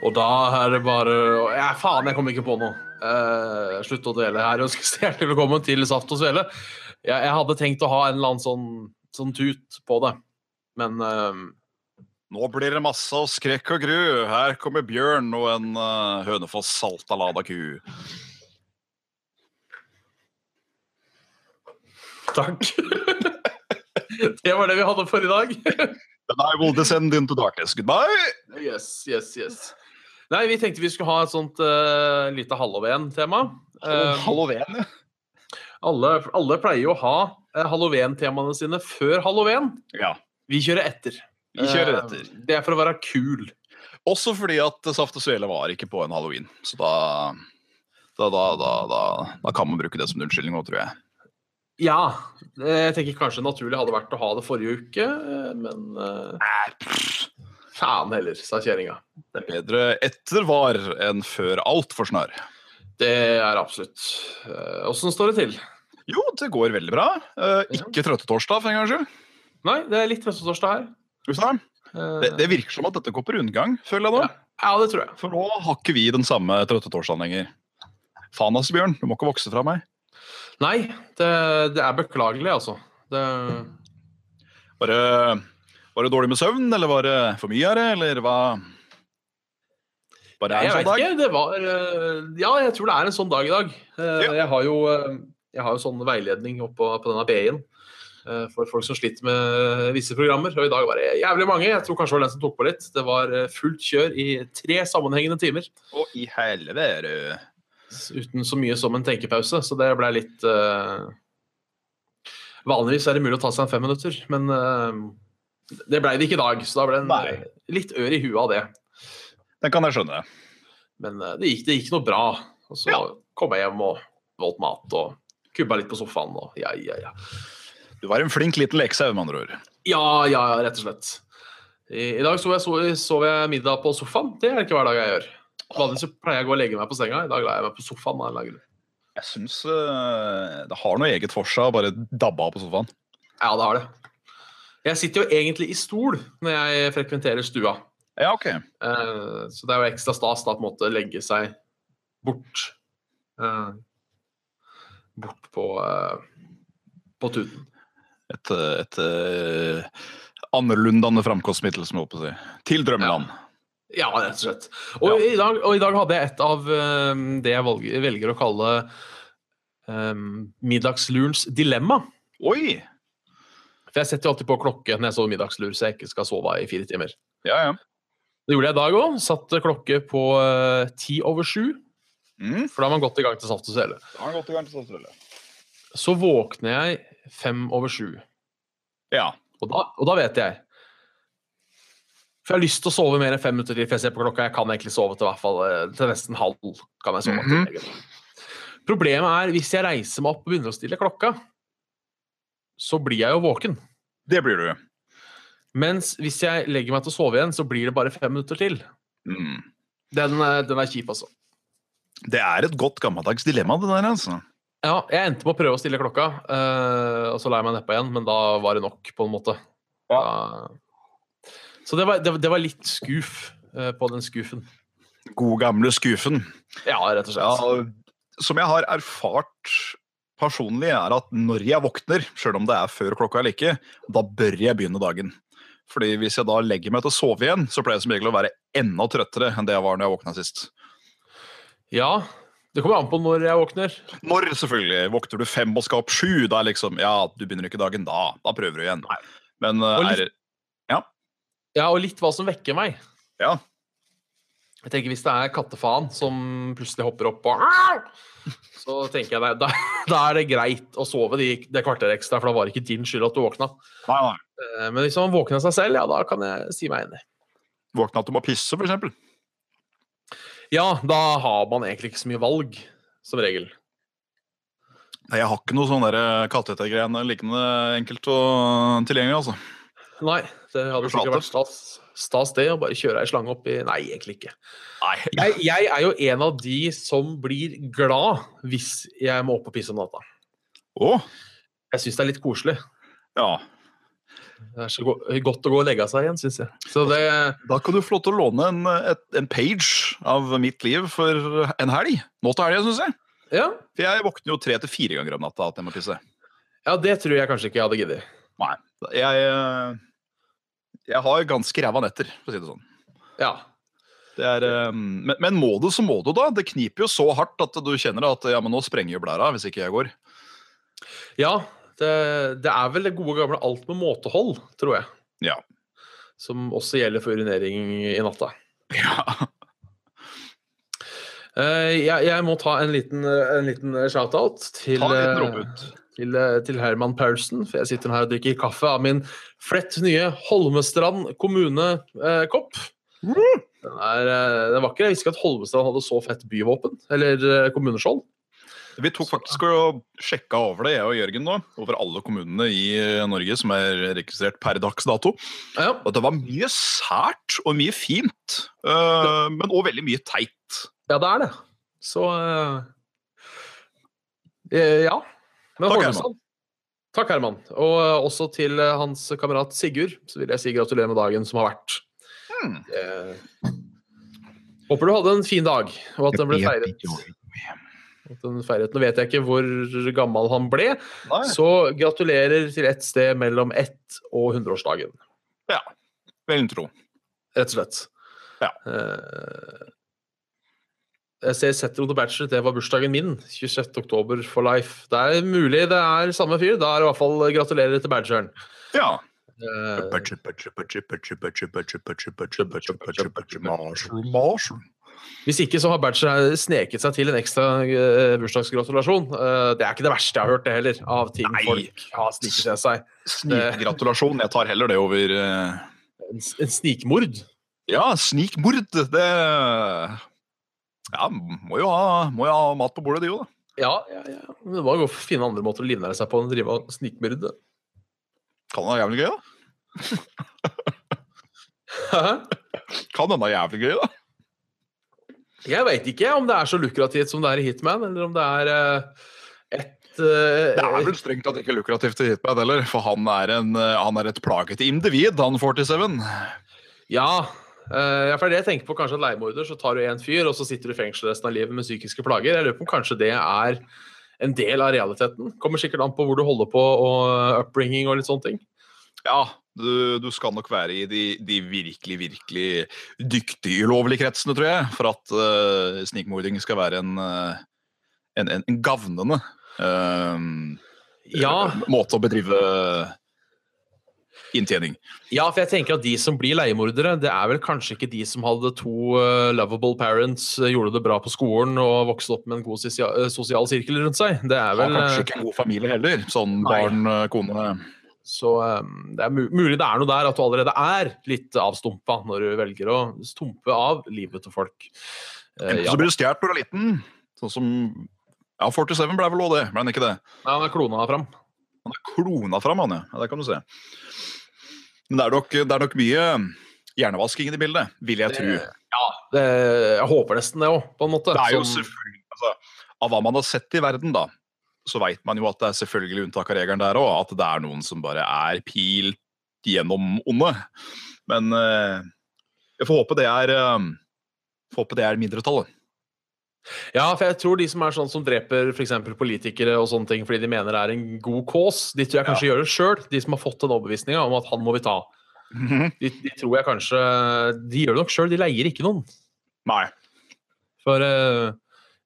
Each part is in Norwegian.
Og da er det bare Ja, faen, jeg kom ikke på noe. Uh, slutt å dele her. Ønskes hjertelig velkommen til Saft og Svele. Jeg, jeg hadde tenkt å ha en eller annen sånn, sånn tut på det, men uh, Nå blir det masse av skrekk og gru. Her kommer Bjørn og en uh, Hønefoss saltalada ku. Takk. det var det vi hadde for i dag. Then I will descend into darkness. Goodbye! yes, yes, yes. Nei, vi tenkte vi skulle ha et sånt uh, lite halloween-tema. Eh, Halloween, ja. alle, alle pleier jo å ha uh, halloween-temaene sine før halloween. ja. Vi kjører etter. Vi kjører etter. Uh, Det er for å være kul. Også fordi at Saft og Svele var ikke på en halloween. Så da da, da, da, kan man bruke det som en unnskyldning nå, tror jeg. Ja. eh, Jeg tenker kanskje naturlig hadde vært å ha det forrige uke, men... eh, faen heller, sa kjerringa. Det er bedre etter var enn før altfor snar. Det er absolutt. Eh, Åssen står det til? Jo, det går veldig bra. Ikke ikke trøttetorsdag, for en gangs skyld. Nei, det er litt trøstetorsdag her. Skal vi. Eh, Det, det virker som at dette går på rundgang, føler jeg nå. Ja, det tror jeg. For nå har ikke vi den samme trøttetorsdagen lenger. Faen altså, Bjørn. Du må ikke vokse fra meg. Nei, det, det er beklagelig, altså. Det, Var det, var det dårlig med søvn, eller var det for mye av det, eller hva? Bare jeg en sånn dag? ikke. Det var eh, Ja, jeg tror det er en sånn dag i dag. Eh, Ja. Jeg har jo eh, jeg har jo sånn veiledning oppå på denne BI-en for folk som sliter med visse programmer. Og i dag var det jævlig mange. Jeg tror kanskje det var den som tok på litt. Det var fullt kjør i tre sammenhengende timer. Og i helvete. Uten så mye som en tenkepause, så det ble litt uh... Vanligvis er det mulig å ta seg en fem minutter, men eh, det ble det ikke i dag. Så da ble det en, litt ør i huet av det. Den kan jeg skjønne. Men eh, det gikk, det gikk noe bra. Og så Ja. kom jeg hjem og valgte mat og kubba litt på sofaen. Og ja, ja, ja. Du var en flink liten lekesau, med andre ord. Ja, ja, rett og slett. I, i dag sov jeg, sov, sov jeg middag på sofaen. Det er ikke hver dag jeg gjør. Vanligvis pleier jeg å gå og legge meg på senga. I dag la jeg meg på sofaen. av en. Jeg syns uh, det har noe eget for seg å bare dabbe av på sofaen. Ja, det har det. Jeg sitter jo egentlig i stol når jeg frekventerer stua. Ja, ok. Uh, så det er jo ekstra stas da, på en måte legge seg bort Uh, Bort på, uh, på tuten. Et, et annerlundende framkomstmiddel, som jeg på å si. Til drømmeland. Ja, rett og slett. Og, i, dag, og i dag hadde jeg et av det jeg velger, velger å kalle um, middagslurens dilemma. Oi! For jeg setter jo alltid på klokke når jeg sover middagslur, så jeg ikke skal sove i fire timer. Ja, ja. Det gjorde jeg i dag òg. Satte klokke på eh, ti over sju, Mm. for da er man godt i gang til saft og svele. Da har man gått i gang til Statsrølle. Så våkner jeg fem over sju, Ja. og da, og da vet jeg For jeg har lyst til å sove mer enn fem minutter til, for jeg ser på klokka. Jeg kan egentlig sove til, hvert fall, eh, til nesten halv. kan jeg sove til, -hmm. til. Problemet er hvis jeg reiser meg opp og begynner å stille klokka, så blir jeg jo våken. Det blir du. Mens hvis jeg legger meg til å sove igjen, så blir det bare fem minutter til. Mm. Den, er- den er kjip, altså. Det er et godt gammeldags dilemma, det der, altså. Ja, jeg endte med å prøve å stille klokka, eh, og så la jeg meg nedpå igjen, men da var det nok, på en måte. Da- så det var, det, det var litt skuff eh, på den skuffen. God gamle skuffen. Ja, rett og Ja, slett. som jeg har erfart personlig, er at når jeg våkner, sjøl om det er før klokka eller ikke, da bør jeg begynne dagen. Fordi hvis jeg da legger meg til å sove igjen, så pleier jeg som regel å være enda trøttere enn det jeg var når jeg våkna sist. Ja, det kommer an på når jeg våkner. Når, selvfølgelig. Våkner du fem og skal opp sju, da liksom Ja, du begynner ikke dagen da. Da prøver du igjen. Men uh, litt, er ja. Ja, og litt hva som vekker meg. Ja. Jeg tenker Hvis det er kattefaen som plutselig hopper opp og så tenker jeg da, da er det greit å sove de, det kvarteret ekstra, for da var det ikke din skyld at du våkna. Nei, nei. Eh, Men hvis man våkner av seg selv, ja, da kan jeg si meg enig. Våkne at du må pisse, eksempel. Ja, da har man egentlig ikke så mye valg, som regel. Nei, Jeg har ikke noe sånn der katteetergreiene liggende enkelt og tilgjengelig, altså. Nei, det hadde sikkert vært stas, stas det å bare kjøre ei slange opp i Nei, egentlig ikke. Nei. Jeg, jeg er jo en av de som blir glad hvis jeg må opp og pisse om natta. Å, Jeg syns det er litt koselig. ja. Det er så go godt å gå og legge seg igjen, syns jeg. Så det Da kan du få lov til å låne en, et, en page av mitt liv for en helg. Nå til helga, syns jeg. Ja, For jeg våkner jo tre til fire ganger om natta at jeg må pisse. ja det tror jeg kanskje ikke jeg hadde giddet. Nei. Jeg, eh, jeg har ganske ræva netter, for å si det sånn. Ja. Det er, eh, men, men må du, så må du, da. Det kniper jo så hardt at du kjenner at ja, men nå sprenger jo blæra hvis ikke jeg går. ja det, det er vel det gode gamle alt med måtehold, tror jeg. Ja. Som også gjelder for urinering i natta. Ja. Uh, jeg, jeg må ta en liten, en liten shout-out til, Ta en liten eh, råp ut. Til, eh, til Herman Paulsen. For jeg sitter her og drikker kaffe av min flett nye Holmestrand kommunekopp. Den, er, eh, den var ikke Jeg visste ikke at Holmestrand hadde så fett byvåpen, eller eh, kommuneskjold. Vi tok faktisk og sjekka over det, jeg og Jørgen, nå, over alle kommunene i eh, Norge som er registrert per dags dato. Ja, Og det var mye sært og mye fint, eh, men òg veldig mye teit. ja det er det. Så eh, eh, Ja. Men Takk, Holmestrand. Takk, Herman. Og eh, også til eh, hans kamerat Sigurd så vil jeg si gratulerer med dagen som har vært. Hmm. Eh, håper du hadde en fin dag, og at den ble feiret. At den feiret. Nå vet jeg ikke hvor gammel han ble, Nei. så gratulerer til ett sted mellom ett og hundreårsdagen. Ja. Vel tro. Rett og slett. Ja. Eh, jeg ser Setro the Bachelor, det var bursdagen min. 26. oktober for life. Det er mulig det er samme fyr. Da er det i hvert fall gratulerer til badgeren. Ja. Eh, hvis ikke så har Badger sneket seg til en ekstra eh, bursdagsgratulasjon. Eh, det er ikke det verste jeg har hørt, det heller, av ting Nei. folk har sniket til seg. Snikgratulasjon. Jeg tar heller det over eh, En, en snikmord. Ja, snikmord. Det Ja, må jo ha, må jo ha mat på bordet, de òg, da. Ja, ja, ja. Men det må jo å finne andre måter å livnære seg på enn å drive og snikmyrde. Kan det være jævlig gøy, da? Hæ? Kan hende jævlig gøy, da. Jeg veit ikke om det er så lukrativt som det er i Hitman, eller om det er eh, et eh, Det er vel strengt tatt ikke lukrativt i Hitman heller, for han er, en, eh, han er et plaget individ, han 47. Ja. Eh, ja, for det jeg tenker på. Kanskje at leiemorder, så tar du en fyr, og så sitter du i fengsel resten av livet med psykiske plager. Jeg lurer på om kanskje det er en del av realiteten. Kommer sikkert an på hvor du holder på, og upbringing og litt sånne ting. Ja, du, du skal nok være i de, de virkelig, virkelig dyktige ulovlige kretsene, tror jeg, for at uh, snikmording skal være en, eh, en, en, en gavnende uh, Ja, måte å bedrive inntjening. ja, for jeg tenker at de som blir leiemordere, det er vel kanskje ikke de som hadde to uh, lovable parents, eh, gjorde det bra på skolen og vokste opp med en god eh, sosial sirkel rundt seg. Det er Har vel kanskje eh, ikke en god familie heller. Sånn Nei. barn, kone Så um, det er mulig det er noe der at du allerede er litt avstumpa når du velger å stumpe av livet til folk. Uh, Enten ja, så blir du stjålet når du er liten, sånn som Ja, 47 ble vel òg det, ble han ikke det? Nei, han er klona fram. Han er klona fram, han, ja. ja. Det kan du se. Men det er nok, det er nok mye hjernevasking i det bildet, vil jeg tro. Ja, det, jeg håper nesten det òg, på en måte. Det er jo Som- selvfølgelig, altså, Av hva man har sett i verden, da, så veit man jo at det er selvfølgelig unntak av regelen der òg. At det er noen som bare er pilt gjennom onde. Men eh, jeg får håpe det er eh, får håpe det er mindretallet. Ja, for jeg tror de som er sånn som dreper f.eks. politikere og sånne ting fordi de mener det er en god cause, de tror jeg kanskje gjør det sjøl. De som har fått den overbevisninga om at han må vi ta. De, de tror jeg kanskje De gjør det nok sjøl, de leier ikke noen. Nei. For uh,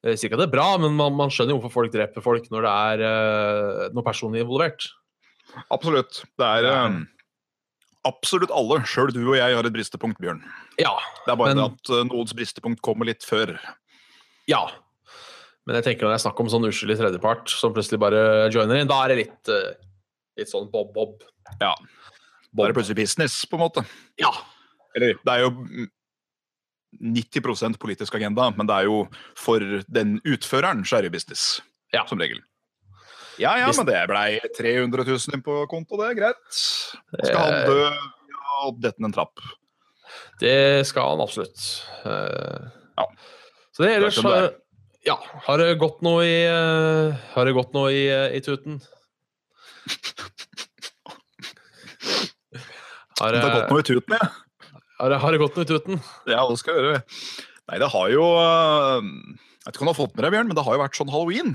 jeg sier ikke at det er bra, men man, man skjønner jo hvorfor folk dreper folk når det er uh, noe personlig involvert. Absolutt. Det er eh, absolutt alle, sjøl du og jeg, har et bristepunkt, Bjørn. Ja, Det er bare Men- det at eh, noens bristepunkt kommer litt før. Ja. Men jeg tenker når det er snakk om sånn uskyldig tredjepart som plutselig bare joiner inn, da er det litt, eh, litt sånn bob-bob. Ja. Da er det plutselig business, på en måte. Ja. Eller det er jo 90% politisk agenda, men det er jo for den utføreren så er det business. Ja. Som regel. Ja ja, men det blei 300 000 inn på konto, det er greit. Skal han dø ja, og dette en trapp? Det skal han absolutt. Uh, Ja. Så det ellers Det er det har, ja, har det gått noe i eh, Har det gått noe i, eh, i tuten? Har, Det har gått noe i tuten, ja. har, det- har det gått noe i tuten? Ja, det skal gjøre. Nei, det har jo øh, Jeg vet ikke om du har fått med deg, Bjørn, men det har jo vært sånn halloween.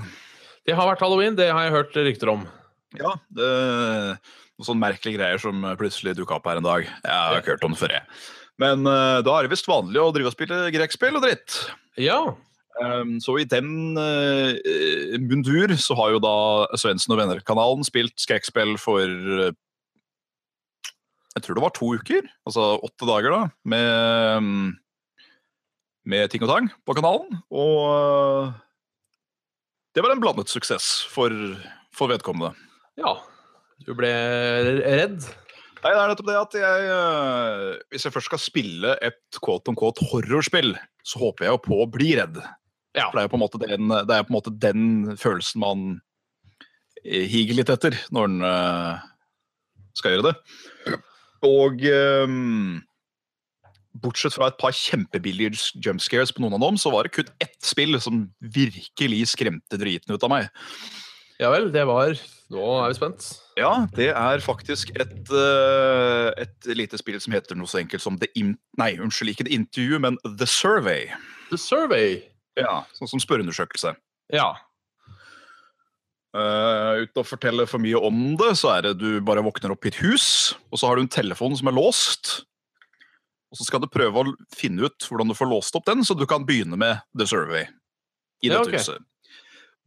Det har vært halloween, det har jeg hørt rykter om. Ja, det Noen sånne merkelige greier som plutselig dukka opp her en dag. Jeg har ikke hørt om det før, jeg. Men uh, da er det visst vanlig å drive og spille grekspill og dritt. Ja. Um, så i den uh, mundur så har jo da Svendsen og Venner-kanalen spilt skrekkspill for uh, Jeg tror det var to uker, altså åtte dager, da, med, um, med ting og tang på kanalen. Og det var en blandet suksess for, for vedkommende. ja. Du ble redd? Nei, det er nettopp det at jeg uh, Hvis jeg først skal spille et quote on quote horrorspill, så håper jeg jo på å bli redd. Ja. For det er jo på en måte den, det er på en måte den følelsen man eh, higer litt etter når en eh, skal gjøre det. Og ehm, bortsett fra et par kjempebillige jumpscares på noen av dem, så var det kun ett spill som virkelig skremte driten ut av meg. Ja vel, det var Nå er vi spent. Ja, det er faktisk et, eh, et lite spill som heter noe så enkelt som The In... Nei, unnskyld, ikke The Interview, men The Survey. The Survey. Ja, Sånn som spørreundersøkelse. Ja. Uh, uten å fortelle for mye om det, så er det du bare våkner opp i et hus, og så har du en telefon som er låst. Og så skal du prøve å finne ut hvordan du får låst opp den, så du kan begynne med The Survey i Ja, dette huset.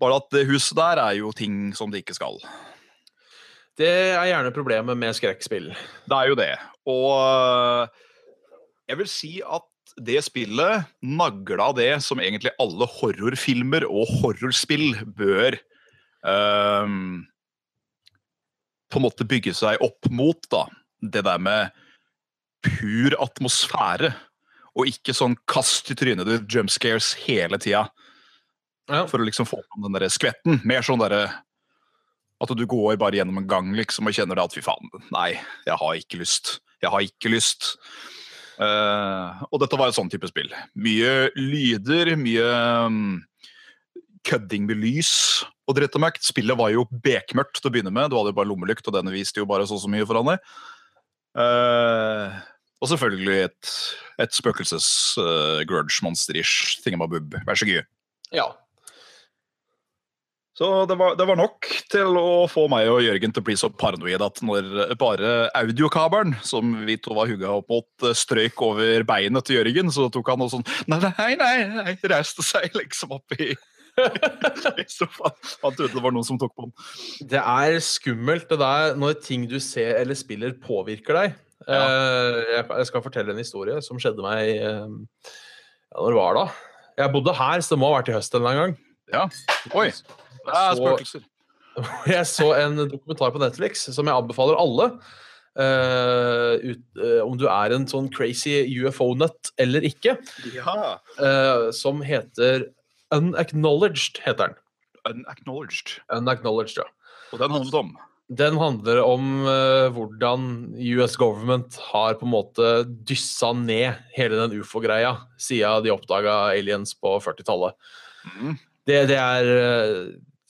Bare at det huset der er jo ting som det ikke skal. Det er gjerne problemet med skrekkspill. Det er jo det. Og øh, jeg vil si at det spillet nagla det som egentlig alle horrorfilmer og horrorspill bør um, på en måte bygge seg opp mot. da. Det der med pur atmosfære, og ikke sånn kast i trynet du jumpscares hele tida Ja. for å liksom få fram den der skvetten. Mer sånn derre at du går bare gjennom en gang liksom og kjenner det at fy faen, nei, jeg har ikke lyst. Jeg har ikke lyst. Uh, og dette var et sånn type spill. Mye lyder, mye um, kødding med lys og dritt og møkt. Spillet var jo bekmørkt til å begynne med. Du hadde jo bare lommelykt, og denne viste jo bare så og så mye foran deg. Uh, og selvfølgelig et, et spøkelses-grudge-monster-ish thingamabob. Vær så god. ja. Så det var, det var nok til å få meg og Jørgen til å bli så paranoid at når bare audiokabelen som vi to var hugga opp mot, eh, strøyk over beinet til Jørgen, så tok han noe sånn Nei, nei, nei, nei reiste seg liksom opp i. Han trodde det var noen som tok på han. Det er skummelt det der når ting du ser eller spiller påvirker deg. Ja. Eh, Jeg, skal fortelle en historie som skjedde meg eh, ja, Når var det? da? Jeg bodde her, så det må ha vært i høst en gang. Ja. Oi. Det er spøkelser. Jeg så en dokumentar på Netflix som jeg anbefaler alle. Uh, ut, uh, om du er en sånn crazy UFO-nut eller ikke. Ja. Uh, som heter Unacknowledged, heter den. Unacknowledged. Unacknowledged, ja. Og den handlet om Den handler om hvordan US government har på en måte dyssa ned hele den ufo-greia siden de oppdaga aliens på 40-tallet. mm. Det, det er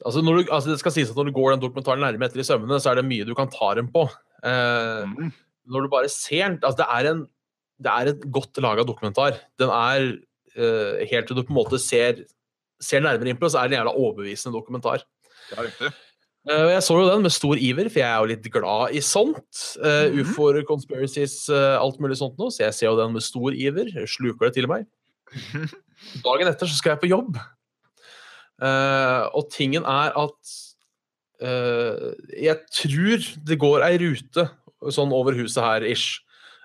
altså når du, altså Det skal sies at når du går den dokumentaren nærme etter i sømmene, så er det mye du kan ta dem på. Eh, Mm. når du bare ser den altså Det er en det er en godt laga dokumentar. Den er eh, helt til du på en måte ser, ser nærmere inn på det, så er det en jævla overbevisende dokumentar. Ja, riktig. Eh, Jeg så jo den med stor iver, for jeg er jo litt glad i sånt. Mhm. Ufoer, conspiracies, eh, alt mulig sånt noe. Så jeg ser jo den med stor iver. Sluker det til meg. Dagen etter så skal jeg på jobb. Eh, og tingen er at uh, Jeg tror det går ei rute sånn over huset her, ish,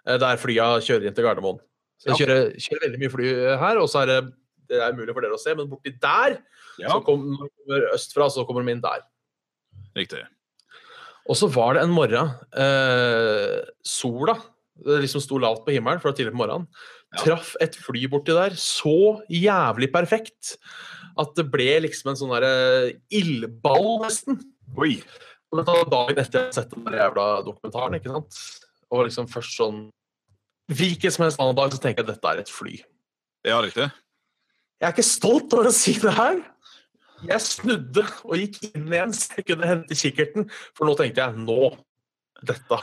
eh, der flya kjører inn til Gardermoen. Så det kjører, kjører veldig mye fly her, og så er det, det er mulig for dere å se, men borti der, Ja, så kom, når du kommer østfra, så kommer de inn der. riktig. Og så var det en morgen eh, Sola Det liksom sto lavt på himmelen, var tidlig på morgenen. Ja. Traff et fly borti der så jævlig perfekt at det ble liksom en sånn derre ildball, nesten. Oi. Og dette var dagen etter jeg hadde sett den jævla dokumentaren. ikke sant? Og liksom først sånn Hvilken som helst annen dag så tenker jeg at dette er et fly. Ja, riktig. Jeg er ikke stolt over å si det her. Jeg snudde og gikk inn igjen så jeg kunne hente kikkerten, for nå tenkte jeg nå Dette.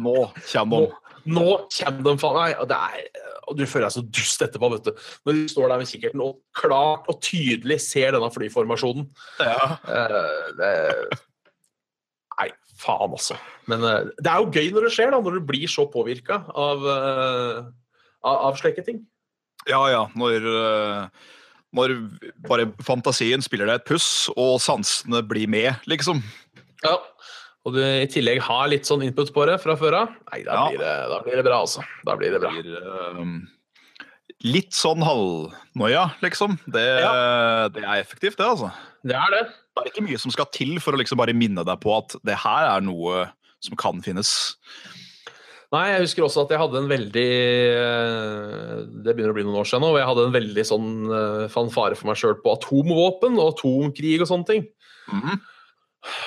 Nå kommer de. Nå kommer de faen meg. Og, det er, og du føler deg så dust etterpå, vet du. Når du står der med kikkerten og klart og tydelig ser denne flyformasjonen. Ja. Eh, det, nei, faen, altså. Men eh, det er jo gøy når det skjer, da, når du blir så påvirka av, eh, av, slike ting. ja, ja. Når, når bare fantasien spiller deg et puss, og sansene blir med, liksom. Ja. Og du i tillegg har litt sånn input på det fra før av. Nei, da, Ja. blir det, da blir det bra, altså. Da blir det bra. blir um, litt sånn halvnoia, liksom. Det, det er effektivt, det, altså. Det er det. Det er ikke mye som skal til for å liksom bare minne deg på at det her er noe som kan finnes. Nei, jeg husker også at jeg hadde en veldig eh, Det begynner å bli noen år siden nå. og Jeg hadde en veldig sånn eh, fanfare for meg sjøl på atomvåpen og atomkrig og sånne ting. Mhm.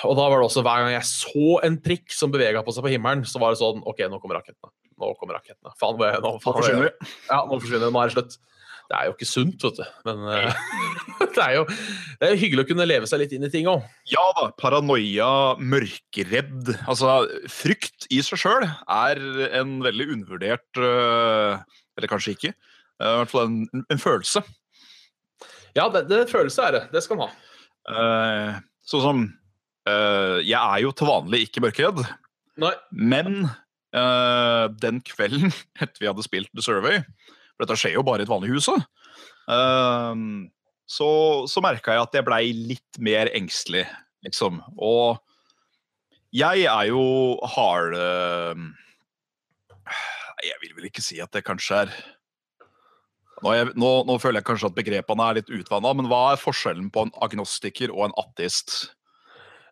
Og da var det også hver gang jeg så en prikk som bevega på seg på himmelen, så var det sånn OK, nå kommer rakettene. Nå kommer rakettene. Faen, er nå? Nå Faen, er forsvinner vi. Ja, nå forsvinner det. Nå er det slutt. Det er jo ikke sunt, vet du. Men uh, det, er jo, det er jo hyggelig å kunne leve seg litt inn i ting òg. Ja da, paranoia, mørkeredd Altså, frykt i seg sjøl er en veldig undervurdert uh, Eller kanskje ikke. I uh, hvert fall en, en følelse. Ja, det, det følelse er det. Det skal man ha. Eh, sånn som eh, Jeg er jo til vanlig ikke mørkeredd, Nei. men uh, den kvelden etter vi hadde spilt The Survey For dette skjer jo bare i et vanlig hus uh, så så merka jeg at jeg blei litt mer engstelig, liksom. Og jeg er jo hard eh, Jeg vil vel ikke si at det kanskje er nå, jeg, nå, nå føler jeg kanskje at begrepene er litt utvanna, men hva er forskjellen på en agnostiker og en ateist?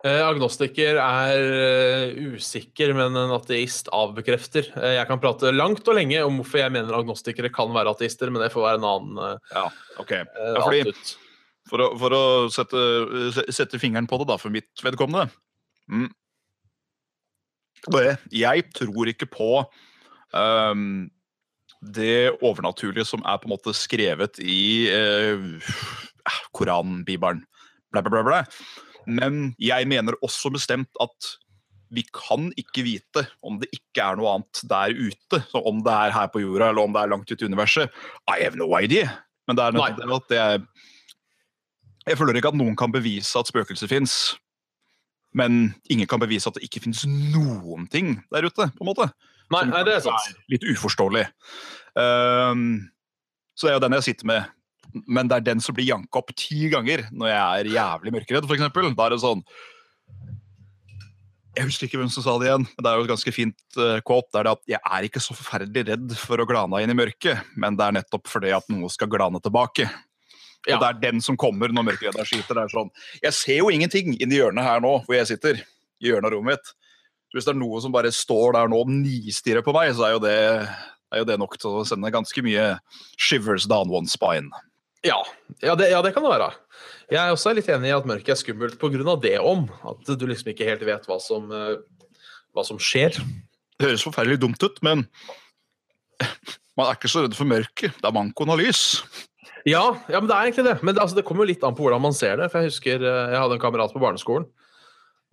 Eh, agnostiker er eh, usikker, men en ateist avbekrefter. Eh, jeg kan prate langt og lenge om hvorfor jeg mener agnostikere kan være ateister, men det får være en annen Ja, ok. Ja, fordi- For å, for å sette, sette fingeren på det, da, for mitt vedkommende mm. Jeg tror ikke på um, det overnaturlige som er på en måte skrevet i uh, Koranen, Bibelen, bla, bla, bla, bla. Men jeg mener også bestemt at vi kan ikke vite om det ikke er noe annet der ute. Så om det er her på jorda, eller om det er langt ute i universet. I have no idea. Men det er nettopp det at jeg Jeg føler ikke at noen kan bevise at spøkelser fins. Men ingen kan bevise at det ikke finnes noen ting der ute. på en måte. Nei, nei, det er sant. Litt uforståelig. Um, så det er jo den jeg sitter med. Men det er den som blir janka opp ti ganger når jeg er jævlig mørkeredd, f.eks. Da er det sånn Jeg husker ikke hvem som sa det igjen, men det er jo et ganske fint uh, quote. Det er det at jeg er ikke så forferdelig redd for å glane inn i mørket, men det er nettopp fordi at noe skal glane tilbake. Ja. Og det er den som kommer når mørkeredda skyter. Det er sånn Jeg ser jo ingenting inni hjørnet her nå hvor jeg sitter. I hjørnet av rommet mitt. Så hvis det er noe som bare står der nå og nistirrer på meg, så er jo det, er jo det nok til å sende ganske mye shivers down one spine. Ja, ja, det, ja, det kan det være. Jeg er også litt enig i at mørket er skummelt pga. det om. At du liksom ikke helt vet hva som, eh, hva som skjer. Det høres forferdelig dumt ut, men man er ikke så redd for mørket. Det er mankoen av lys. Ja, ja, men det er egentlig det. Men det, altså, det kommer jo litt an på hvordan man ser det. For jeg husker eh, jeg hadde en kamerat på barneskolen.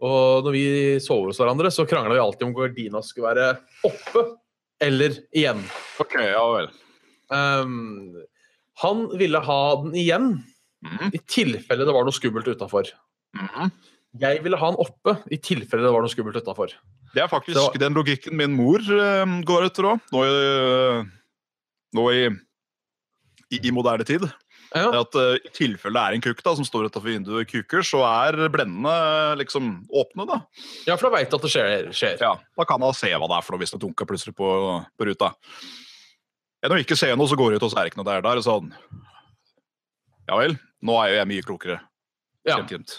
Og når vi sov hos hverandre, så krangla vi alltid om gardina skulle være oppe eller igjen. Ok, ja vel. Um, han ville ha den igjen Mhm, i tilfelle det var noe skummelt utafor. mhm. Jeg ville ha den oppe i tilfelle det var noe skummelt utafor. Det er faktisk var- den logikken min mor uh, går etter òg. Nå, i- nå i, i, i moderne tid. Ja, At uh, I tilfelle det er en kukk da, som står utenfor vinduet og kuker, så er blendene eh, liksom åpne. da. ja for da veit du at det skjer. skjer. Ja, Da kan han se hva det er for noe hvis det dunker plutselig på, på ruta. Enn å ikke se noe, så går det ut, og så er det ikke noe der. Da er det sånn Ja vel, nå er jo jeg mye klokere. Ja. Kjempefint.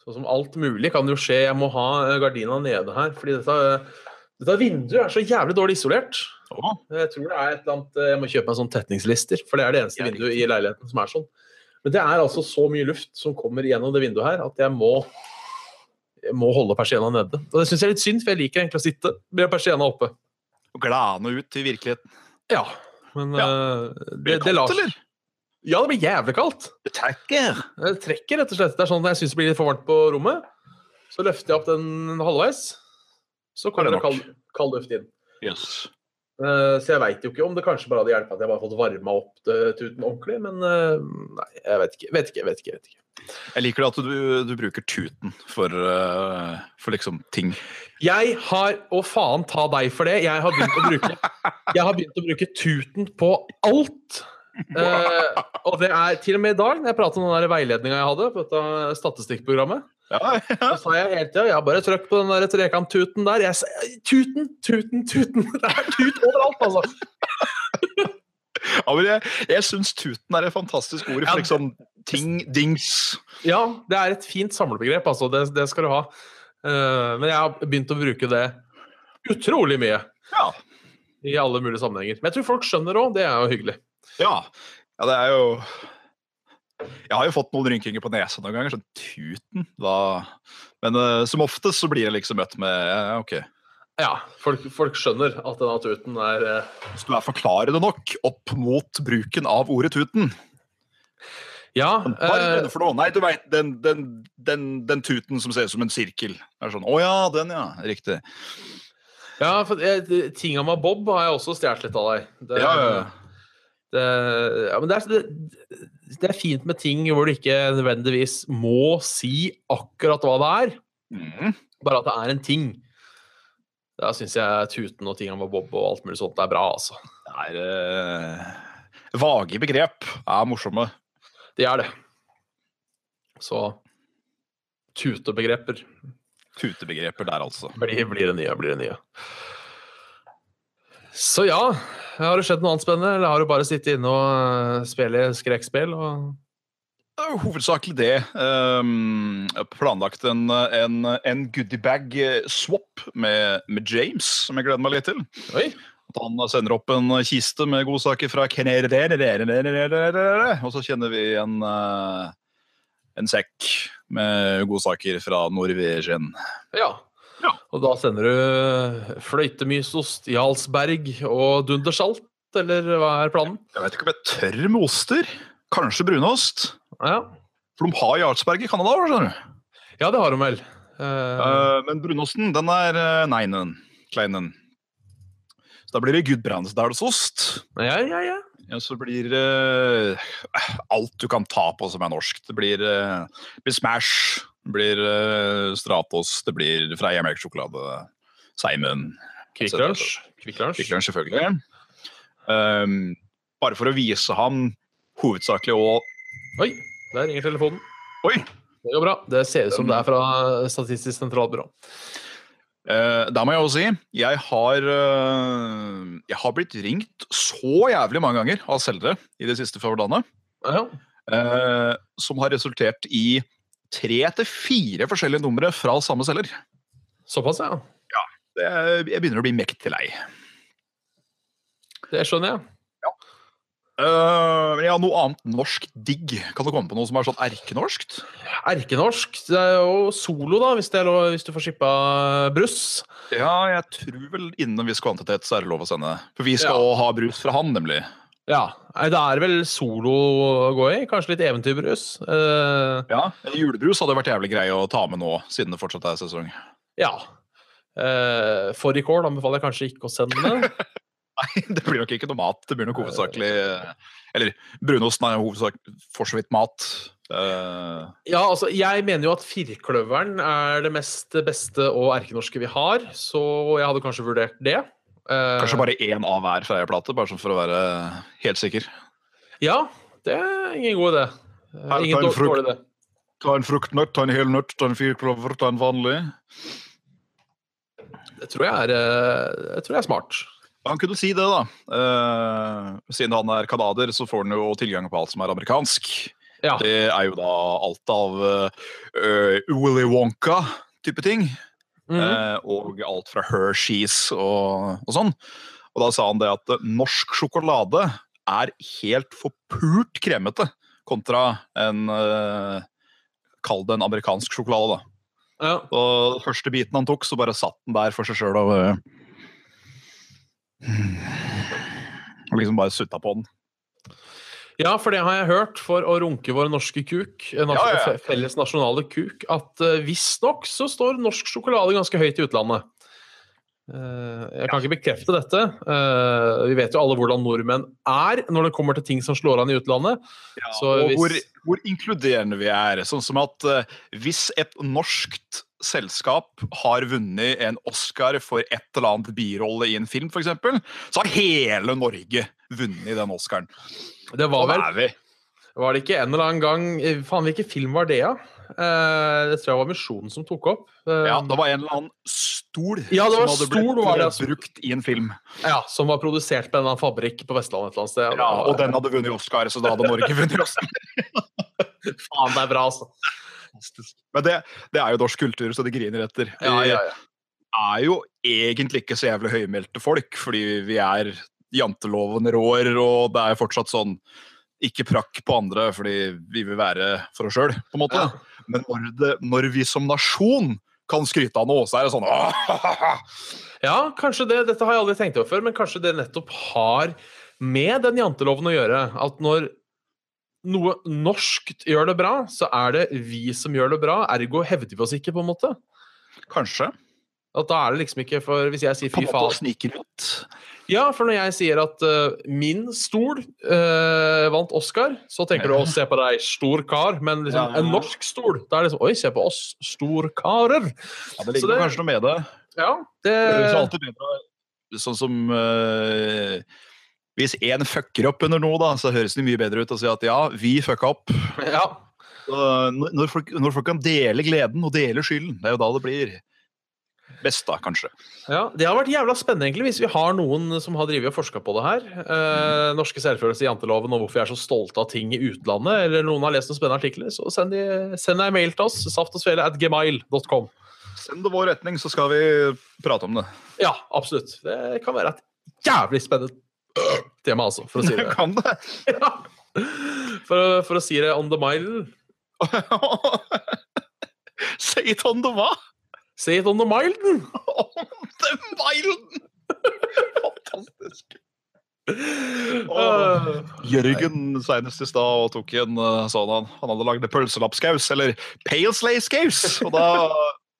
Sånn som alt mulig kan jo skje. Jeg må ha eh, gardina nede her. fordi dette, eh, Dette vinduet er så jævlig dårlig isolert. Jeg tror det er et eller annet Jeg må kjøpe meg sånn tetningslister, for det er det eneste Ja, vinduet i leiligheten som er sånn. Men det er altså så mye luft som kommer gjennom det vinduet her, at jeg må jeg må holde persienna nede. Og det syns jeg er litt synd, for jeg liker egentlig å sitte med persienna oppe. og glane ut til virkeligheten. Ja, men Ja. eh, Blir det, kaldt, det lar seg. Ja, det blir jævlig kaldt. Det trekker. Jeg trekker, rett og slett. Det er sånn at jeg syns det blir litt for varmt på rommet. Så løfter jeg opp den halvveis, så kommer Er det det kald, kald luft inn. Yes. Eh, Så jeg veit jo ikke om det kanskje bare hadde hjulpet at jeg bare fått varma opp tuten ordentlig, men eh, nei, jeg vet ikke. Vet ikke, vet ikke. vet ikke. Jeg liker det at du, du bruker tuten for, eh, for liksom ting. Jeg har Å, faen ta deg for det. Jeg har begynt å bruke, jeg har begynt å bruke tuten på alt. Eh, og det er til og med i dag, når jeg prater om den veiledninga jeg hadde på dette statistikkprogrammet, Ja, ja. så sa jeg hele tida ja, bare trykk på den der trekanttuten der. Jeg sa tuten, tuten, tuten. Det er tut overalt, altså. ja men jeg, jeg syns tuten er et fantastisk ord for liksom ting, dings. Ja, det er et fint samlebegrep, altså. Det, det skal du ha. Uh, men jeg har begynt å bruke det utrolig mye Ja. i alle mulige sammenhenger. Men jeg tror folk skjønner òg, det er jo hyggelig. Ja. ja, det er jo Jeg har jo fått noen rynkinger på nesa noen ganger, sånn tuten. Da. Men uh, som oftest så blir jeg liksom møtt med uh, OK. Ja, folk, folk skjønner at denne tuten er uh... Hvis du er forklarende nok opp mot bruken av ordet tuten Ja. Er eh, for noe? Nei, du veit, den, den, den, den tuten som ser ut som en sirkel. Det er sånn, Å ja, den, ja. Riktig. ja, for eh, tinga med Bob har jeg også stjålet litt av deg. Det, Ja, ja, ja. Det, ja, men det er, det, det er fint med ting hvor du ikke nødvendigvis må si akkurat hva det er. Mm. Bare at det er en ting. Da syns jeg tuten og tinga med Bob og alt mulig sånt er bra, altså. Det er eh, Vage begrep er morsomme. Det er det. Så tutebegreper Tutebegreper der, altså. blir, blir det nye, blir det nye. Så ja, har det skjedd noe annet spennende, eller har du bare sittet inne og eh, spille skrekkspill? Og... Hovedsakelig det. Um, planlagt en, en, en goodiebag-swap med, med James, som jeg gleder meg litt til. Oi! At han sender opp en kiste med godsaker fra og så kjenner vi en, eh, en sekk med godsaker fra Norwegian. Ja. Ja. Og da sender du fløytemysost, Jarlsberg og dundersalt, eller hva er planen? Jeg vet ikke om jeg tør med oster. Kanskje brunost. Ja, For de har Jarlsberg i Canada, skjønner du. ja det har de vel. Uh... Uh, men brunosten, den er uh, neinen. Kleinen. Så da blir det gudbrandsdalsost. ja, ja, ja. Ja, så blir det uh, alt du kan ta på som er norsk. Det blir, uh, blir Smash, blir uh, Stratos, det blir Freia melkesjokolade, Seimund Kvikk Lunsj. Selvfølgelig. Um, bare for å vise ham hovedsakelig og Oi, der ringer telefonen. Oi! Det går bra. Det ser ut som det er fra Statistisk sentralbyrå. Uh, da må jeg også si jeg har, uh, jeg har blitt ringt så jævlig mange ganger av selgere i de siste forholdene, Ja. eh, som har resultert i tre til fire forskjellige numre fra samme selger. Såpass, ja. Det, er- jeg begynner å bli mektig lei. Det skjønner jeg. Ja. men ja, noe annet norsk digg. Kan du komme på noe som er sånn erkenorskt? Erkenorsk. Det er jo solo, da, hvis, det lov, hvis du får skippa brus. Ja, jeg tror vel innen en viss kvantitet så er det lov å sende. For vi skal Ja. også ha brus fra han, nemlig. Ja. Det er vel solo å gå i. Kanskje litt eventyrbrus. Uh, Ja, Julebrus hadde vært jævlig grei å ta med nå, siden det fortsatt er sesong. ja. Uh, Fårikål anbefaler jeg kanskje ikke å sende. Nei, det blir nok ikke noe mat. Det blir nok hovedsakelig Eller brunosten er jo hovedsak for så vidt mat. Uh... Ja, altså, jeg mener jo at firkløveren er det mest beste og erkenorske vi har, så jeg hadde kanskje vurdert det. Eh, kanskje bare én av hver Freia-plate, bare for å være helt sikker. Ja, det er ingen god idé. Eh, Ingen dårlig idé. Ta en fruktnøtt, ta en hel nøtt, ta en firklover, ta en vanlig. Det tror jeg er, jeg tror jeg er smart. Han kunne si det, da. Eh, siden han er canadier, så får han jo tilgang på alt som er amerikansk. Ja. Det er jo da alt av uh, Willy Wonka-type ting. Eh, og alt fra Hershey's og, og sånn. Og da sa han det at eh, norsk sjokolade er helt forpult kremete kontra en eh, Kall det en amerikansk sjokolade, da. Ja. Og den første biten han tok, så bare satt den der for seg sjøl og bare liksom bare sutta på den. Ja, for det har jeg hørt, for å runke vår norske kuk, eh, nas Ja, ja, ja. felles nasjonale kuk, at uh, visstnok så står norsk sjokolade ganske høyt i utlandet. Eh, jeg kan ikke bekrefte dette. Eh, vi vet jo alle hvordan nordmenn er når det kommer til ting som slår an i utlandet. Så og hvis- hvor, hvor inkluderende vi er. Sånn som at eh, hvis et norskt selskap har vunnet en Oscar for et eller annet birolle i en film, f.eks., så har hele Norge vunnet den Oscaren. Det var Sånn vel. Var det ikke en eller annen gang eh, Faen, hvilken film var det, da? Eh, det tror jeg var Misjonen som tok opp. Eh, Ja, det var en eller annen stol Ja, som hadde stol, blitt det, altså. brukt i en film. ja, Som var produsert på en eller annen fabrikk på Vestlandet et eller annet sted. Ja, og den hadde vunnet Oscar, så da hadde Norge vunnet Oscar. Faen, det er bra, altså. Men det, det er jo norsk kultur, så de griner etter. Ja, ja, ja. Vi er jo egentlig ikke så jævlig høymælte folk, fordi vi er janteloven rår, og det er fortsatt sånn ikke prakk på andre fordi vi vil være for oss sjøl, på en måte. Ja. Men når, det, når vi som nasjon kan skryte av noe, så er det sånn Ja, kanskje det. Dette har jeg aldri tenkt over før, men kanskje det nettopp har med den janteloven å gjøre. At når noe norskt gjør det bra, så er det vi som gjør det bra. Ergo hevder vi oss ikke, på en måte. Kanskje. At da er det liksom ikke for Hvis jeg sier fy faen. Ja, for når jeg sier at uh, min stol uh, vant Oscar, så tenker du å se på deg, stor kar. Men liksom, Ja. en norsk stol, da er det liksom Oi, se på oss, storkarer. Ja, det Så ligger det- kanskje noe med det. Ja, det Det alltid bedre Sånn som uh, Hvis én fucker opp under noe, da, så høres det mye bedre ut å si at ja, vi fucka opp. Ja. Når, når, folk, når folk kan dele gleden og dele skylden, det er jo da det blir best, da, kanskje. Ja, Det har vært jævla spennende egentlig, hvis vi har noen som har drevet og forska på det her. Eh, norske selvfølelse i janteloven og hvorfor vi er så stolte av ting i utlandet. Eller noen har lest noen spennende artikler, så send, de, send deg en mail til oss. Saftogsvele at gmail.com. Send det vår retning, så skal vi prate om det. Ja, absolutt. Det kan være et jævlig spennende tema, altså, for å si det. kan det? Ja. For, for å si det on the mile. Say it on the hva? Say it on the milden! On the milden! Fantastisk. Og Jørgen senest i stad og tok en eh, sånn han, han hadde lagd pølselappskaus, eller paleslay-skaus. Og da,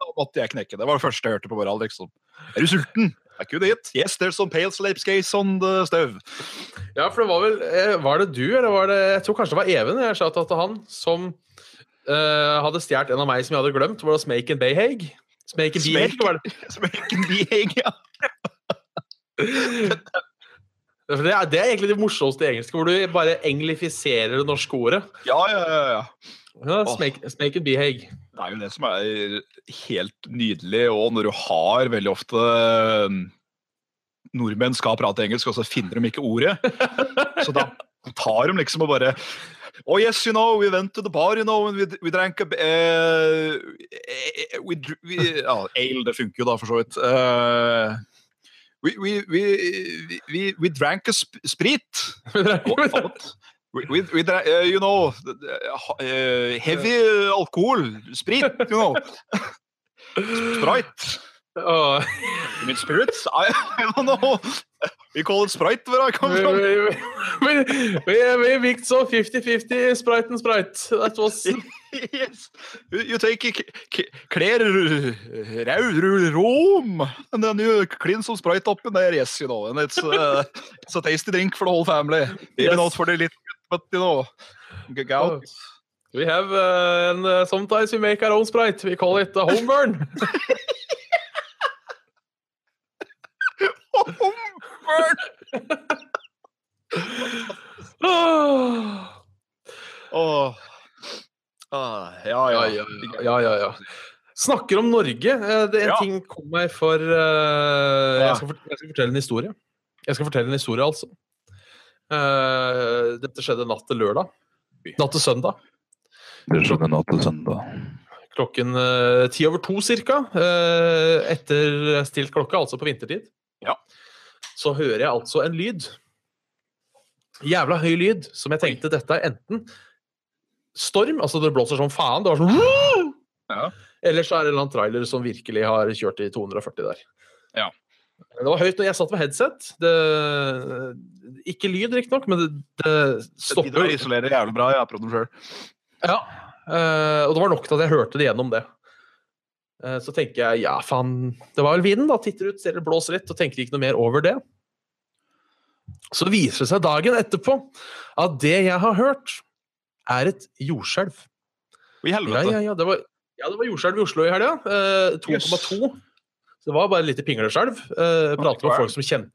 da måtte jeg knekke. Det var det første jeg hørte på morgenen. Liksom. Er du sulten? Er could eat. Yes, there's some paleslay-skaus on the stove. ja, for det var vel eh, Var det du, eller var det Jeg tror kanskje det var Even jeg sa til han, som uh, hadde stjålet en av meg som jeg hadde glemt. Var det Smake and Bayhag? Smake. var det? Smelken behag, ja. Det er, det er egentlig det morsomste i engelsk, hvor du bare englifiserer det norske ordet. Ja, ja, ja, ja. Ja, smake, smake and Behag. Det er jo det som er helt nydelig, og når du har veldig ofte eh, Nordmenn skal prate engelsk, og så finner de ikke ordet. Så da tar de liksom og bare Oh yes, you know, we went to the bar, you know, and we, we drank a eh, we, we, ja, Ale, det funker jo da, for så vidt. Uh, we, we, we, we, we drank a sp sprit. We, we, we uh, you know, uh, heavy alkohol, sprit, you know. Sprite. You mean spirits? I, I don't know. We call it Sprite where I come from. we, we, we, we mixed so 50-50 Sprite and Sprite. That was yes. You, take clear rau rom, and then you clean some Sprite up in there, yes, you know. And it's, uh, it's a tasty drink for the whole family. Even Yes. not for the little, but you know, g- gout. We have, uh, and uh, sometimes we make our own Sprite. We call it a home Åh. Ah, ja, Ja, ja. ja, ja, ja. Snakker om Norge. Det Det, en Ja. ting kom meg for uh, jeg, skal jeg skal fortelle en historie. Jeg skal fortelle en historie, altså. Uh, dette skjedde natt til lørdag. Natt til søndag. Det skjedde natt til søndag. klokken eh, ti over to cirka, eh, etter stilt klokke, altså på vintertid, Ja. så hører jeg altså en lyd. Jævla høy lyd, som jeg tenkte dette er enten storm, altså det blåser som faen, det var sånn Ja. Eller så er det en eller annen trailer som virkelig har kjørt i 240 der. Ja. Det var høyt når jeg satt med headset. Det, ikke lyd, riktignok, men det, det Stopper. Det isolerer jævlig bra. Jeg har prøvd dem sjøl. Ja, eh, og det var nok til at jeg hørte det gjennom det. Eh, så tenker jeg ja, faen, det var vel vinden, da. Titter ut, ser det blåser litt, og tenker ikke noe mer over det. Så viser det seg dagen etterpå at det jeg har hørt, er et jordskjelv. I helvete. ja, ja, det var, ja, det var jordskjelv i Oslo i helga. Eh, 2,2. Så det var bare et lite pingleskjelv. Eh, prater med folk som kjente,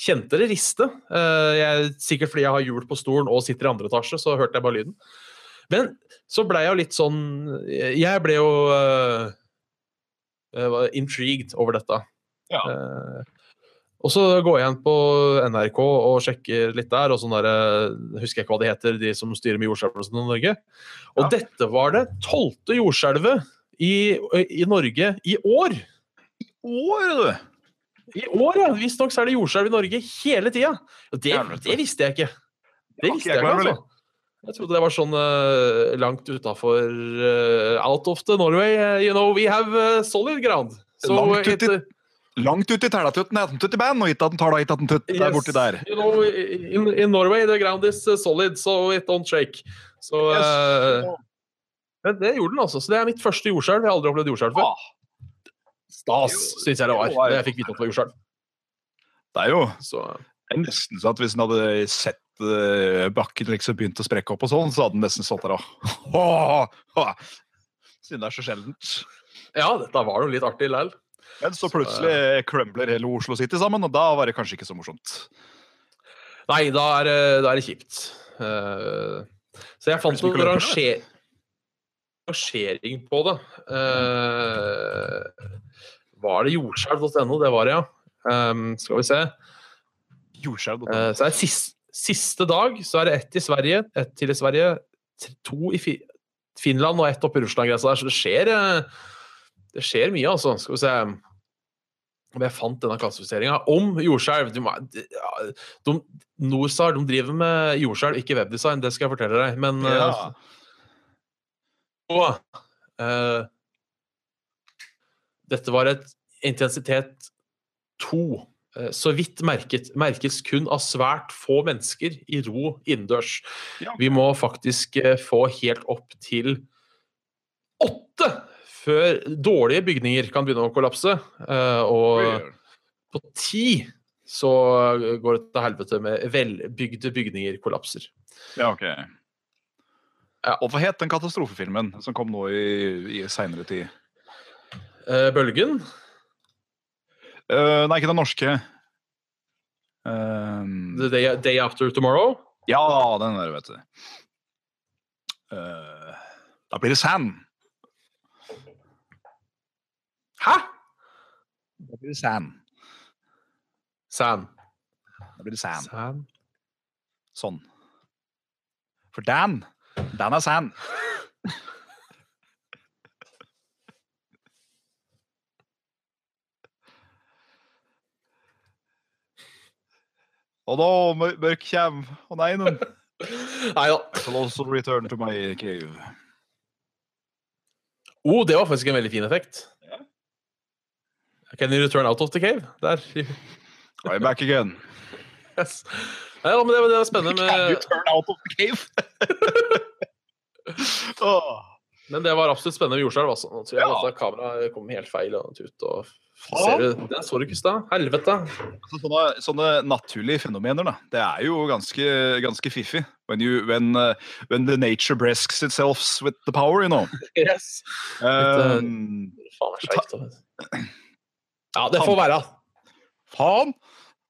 kjente det riste. Eh, jeg, sikkert fordi jeg har hjul på stolen og sitter i andre etasje, så hørte jeg bare lyden. Men så blei jeg jo litt sånn Jeg ble jo eh, var intrigued over dette. Ja. Eh, og så går jeg inn på NRK og sjekker litt der, og sånn der, eh, husker jeg ikke hva de heter, de som styrer med jordskjelvene i Norge. Og Ja. dette var det tolvte jordskjelvet i, i Norge i år. År, du! I år, ja! Visstnok er det jordskjelv i Norge hele tida. Det, det visste jeg ikke. Det visste jeg ikke, altså. Jeg trodde det var sånn uh, langt utafor Out of the Norway. Uh, you know, we have uh, solid ground. So Langt it, uti- eh, Langt ut i tælatutten er den tutt i band, og gitt at den tar da gitt at den tutt der yes, borti der. You know, in, in Norway the ground is eh, solid, so it don't shake. So, eh, Yes. men det gjorde den, altså. Så det er mitt første jordskjelv. Jeg har aldri opplevd jordskjelv før. Ah, Stas, syns jeg det var. det jeg fikk vite at det var jordskjelv. det er jo Så det er nesten så at hvis den hadde sett eh, bakken liksom begynte å sprekke opp og sånn, så hadde den nesten stått der og. Siden det er så sjeldent. ja, dette var jo litt artig likevel. Men så plutselig crumbler hele Oslo City sammen, og da var det kanskje ikke så morsomt. Nei, da er, det- da er det kjipt. Eh, så jeg fant noen en ranger rangering på det. Eh, var det jordskjelv.no? Det var det, ja. Um, skal vi se. Jordskjelv.no. Eh, så er det siste, siste dag så er det ett i Sverige, ett til i Sverige, to i fi Finland og ett oppe i Russland-grensa der. Så det skjer, eh, det skjer mye, altså. Skal vi se om jeg fant denne klassifiseringa. Om jordskjelv. De- de- Norsar de driver med jordskjelv, ikke webdesign, det skal jeg fortelle deg. Men eh, ja. og, uh, dette var et intensitet to. Eh, så vidt merket, merkes kun av svært få mennesker i ro innendørs. Ja. Vi må faktisk eh, få helt opp til åtte før dårlige bygninger kan begynne å kollapse. Eh, og på ti så går det til helvete med velbygde bygninger kollapser. Ja, ok. Ja. Og hva het den katastrofefilmen som kom nå i, i seinere tid? Bølgen Eh, nei, ikke den norske. Um, The day, day After Tomorrow. ja, den der, vet du. Uh, da blir det sand. Hæ?! Da blir det sand. Sand. Da blir det sand. Sand. Sånn. For Dan, Dan er sand. Og da mørk kjem, og nei, noen. Nei da. Shall also return to my cave. Oh, det var faktisk en veldig fin effekt. Ja. Can you return out of the cave? Der. I'm back again. Yes. Nei, da, men det, det var spennende med Can you turn out of the cave? oh. Men det var absolutt spennende med jordskjelv. Altså. Nå tror jeg Ja. at kameraet kom helt feil og ut. Og ser du, Den så du ikke i stad. Helvete. Altså, sånne, sånne naturlige fenomener, da. Det er jo ganske, ganske fiffig. When, you, when, uh, when the nature bresks itself with the power, you know. Yes. Um, Faen, det er skeivt. da. Ja, det får være. faen!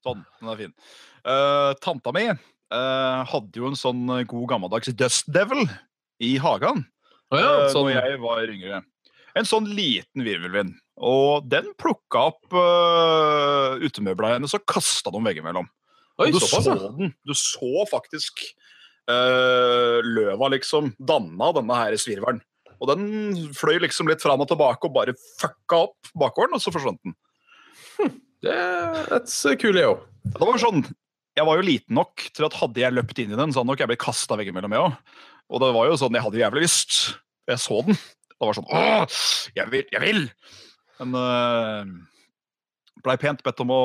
Sånn, den er fin. Uh, tanta mi uh, hadde jo en sånn god gammeldags Dust Devil i hagen oh, ja, uh, sånn, når jeg var yngre. En sånn liten virvelvind. Og den plukka opp uh, utemøbla hennes og kasta dem veggimellom. Oi, du så den. Du så faktisk uh, løva liksom danna denne her svirvelen. Og den fløy liksom litt fram og tilbake og bare fucka opp bakgården, og så forsvant den. Det er et kuleo. Det var sånn, Jeg var jo liten nok til at hadde jeg løpt inn i den, så hadde nok jeg blitt kasta veggimellom, jeg òg. Og det var jo sånn, jeg hadde jævlig lyst. Jeg så den. Det var sånn Åh, jeg vil! Jeg vil! Men uh, blei pent bedt om å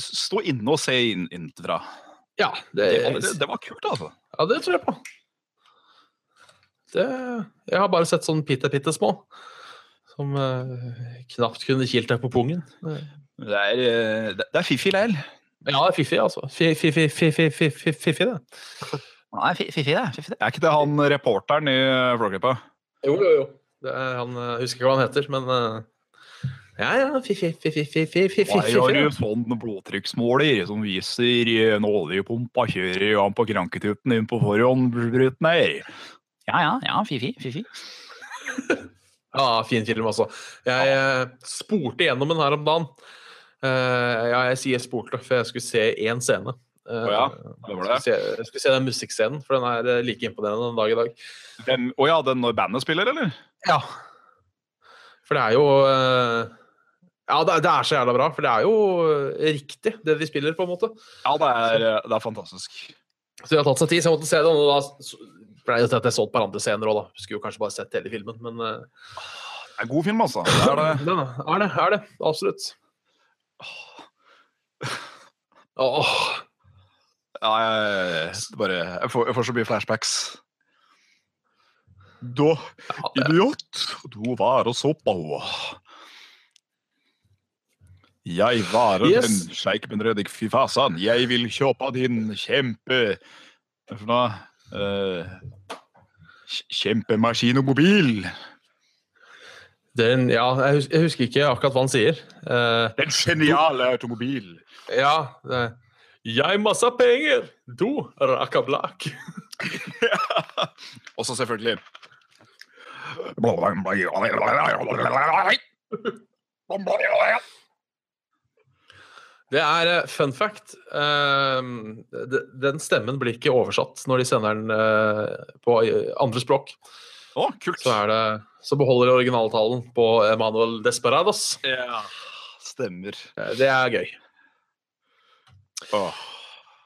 stå inne og se inn innenfra. Ja, det, Det, var- det, det var kult, altså. ja, det tror jeg på. Det, jeg har bare sett sånn bitte, bitte små. Som uh, knapt kunne kilt deg på pungen. Det er, eh, det, det er fiffig leil. Ja, det er fiffig, altså. Fiffi, Fiffig, det. Nei, fiffig det. Fiffig det. Er ikke det han reporteren i Flåklypa? Jo, jo, jo. Det er, han jeg husker ikke hva han heter, men eh, Ja, ja. fiffi-fiffi-fiffi. Jeg har du sånn blodtrykksmåler som viser en oljepumpa kjører han på kranketuten inn på forhåndsbruten her. Ja, ja, ja, fifi, fifi. Ja, fin film, altså. Jeg ja. spurte gjennom den her om dagen. Eh, ja, jeg sier spurte, for jeg skulle se én scene. Uh, Å ja, det var det. Jeg skulle, se, jeg skulle se den musikkscenen, for den er eh, like imponerende den dag i dag. Å å ja, den når bandet spiller, eller? Ja. For det er jo eh, Ja, det, er- så jævla bra, for det er jo eh, riktig, det de spiller, på en måte. Ja, det er, det er fantastisk. Så vi har tatt seg tid, så jeg måtte se det. Og da ble det til at jeg så et par andre scener òg, da. Skulle jo kanskje bare sett hele filmen, men eh, Det er en god film, altså. Det er det. det er det. Er det. Absolutt. Åh. Ja, jeg, bare, jeg, får, jeg får så mye flashbacks. Da, Ja, det, idiot, du var og så på. Jeg var Yes. den sjeik med rødik fy fasan. Jeg vil kjøpe din kjempe... Hva for noe? Uh, kjempemaskin og mobil. den, ja, jeg, husker, jeg husker ikke akkurat hva han sier. Uh, Den geniale automobil. ja det, Jeg masse penger, du rakablak. Og så selvfølgelig Det er eh, fun fact. eh, den stemmen blir ikke oversatt når de sender den eh, på eh, andre språk. Oh, kult. Så, det, så beholder de originaltalen på Emanuel Desperados. Ja, stemmer. Det er gøy. Oh.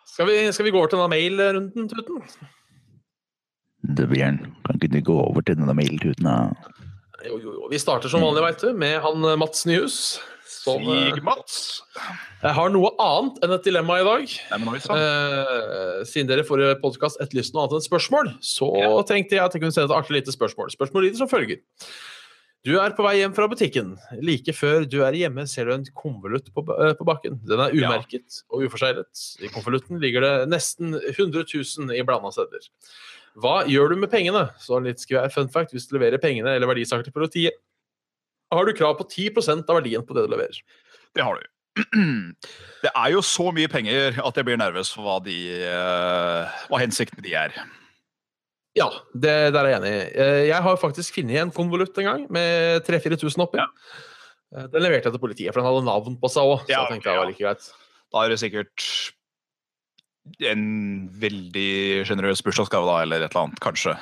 Skal vi, skal vi gå over til denne mail-runden, Tuten? Du, Bjørn, kan ikke du gå over til denne mailtuten? da? Jo, jo, jo. Vi starter som vanlig, veit du, med han eh, Mats Nyhus. Som eh, Sig-Mats. jeg har noe annet enn et dilemma i dag. Nei, men. Eh, siden dere i forrige podkast etterlyste noe annet enn spørsmål, så Ja. tenkte jeg at jeg kunne sende et artig lite spørsmål. Spørsmålet lyder som følger. Du er på vei hjem fra butikken. Like før du er hjemme, ser du en konvolutt på, eh, på bakken. Den er Ja. umerket og uforseglet. I konvolutten ligger det nesten 100 000 i blanda sedler. Hva gjør du med pengene? Så litt skvær fun fact hvis du leverer pengene eller verdisaker til politiet. Har du krav på 10% av verdien på det du leverer? Det har du. Det er jo så mye penger at jeg blir nervøs for hva, de, eh, hva hensikten de er. Ja, det der er jeg enig i. Eh, Jeg har faktisk funnet en konvolutt en gang med 3000-4000 oppi. Ja. Eh, Den leverte jeg til politiet, for den hadde navn på seg òg. Så Ja, ja. Da er det sikkert en veldig sjenerøs bursdagsgave, da, eller et eller annet. Kanskje.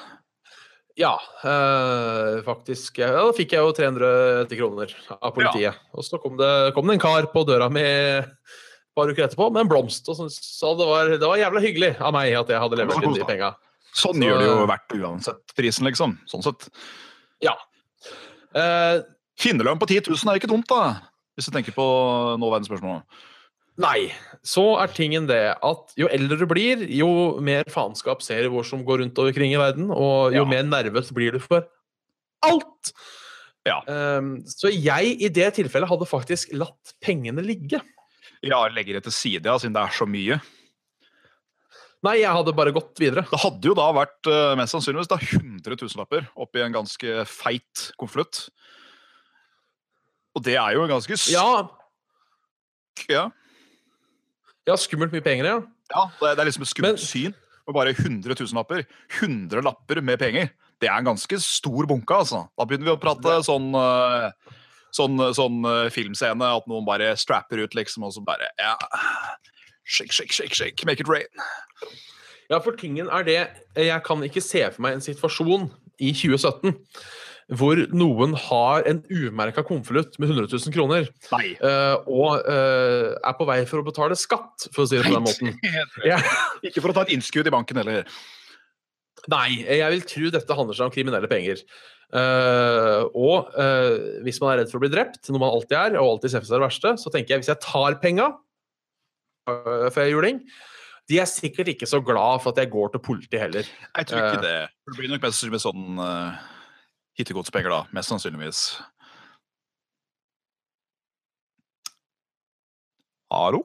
Ja, øh, faktisk. Ja, da fikk jeg jo 380 kroner av politiet. Og så kom det, kom det en kar på døra mi et par uker etterpå med en blomst. Og så, så det, var, det var jævla hyggelig av meg at jeg hadde levert inn de penga. Sånn Så- gjør det jo verdt uansett prisen, liksom. Sånn sett. Ja. Uh, Finnerlønn på 10 000 er ikke dumt, da. Hvis du tenker på nåværende spørsmål. Nei. Så er tingen det at jo eldre du blir, jo mer faenskap ser du hvor som går rundt omkring i verden, og jo Ja. mer nervøs blir du for alt. Ja. Um, så jeg i det tilfellet hadde faktisk latt pengene ligge. Ja, legger det til side, ja, siden det er så mye. Nei, jeg hadde bare gått videre. Det hadde jo da vært eh, mest sannsynligvis da 100 000-lapper oppi en ganske feit konvolutt. Og det er jo en ganske sk- Ja, ja. Ja skummelt mye penger, ja. Ja, det er, liksom et skummelt Men- syn. Med bare 100 000 lapper. 100 lapper med penger. Det er en ganske stor bunke, altså. Da begynner vi å prate sånn eh, Sånn, sånn eh, filmscene at noen bare strapper ut, liksom, og så bare Ja. Shake, shake, shake, shake. Make it rain. Ja, for tingen er det Jeg kan ikke se for meg en situasjon i 2017 hvor noen har en umerka konvolutt med 100 000 kroner, Nei. eh, og uh, er på vei for å betale skatt, for å si det på den måten. Ja. Ikke for å ta et innskudd i banken heller. Nei, jeg vil tro dette handler seg om kriminelle penger. Uh, og hvis man er redd for å bli drept, noe man alltid er, og alltid ser for seg det verste, så tenker jeg hvis jeg tar penga uh, før juling, de er sikkert ikke så glad for at jeg går til politiet heller. Jeg tror ikke det. Det blir nok mest med sånn uh, hittegodspenger, da. Mest sannsynligvis. Aro?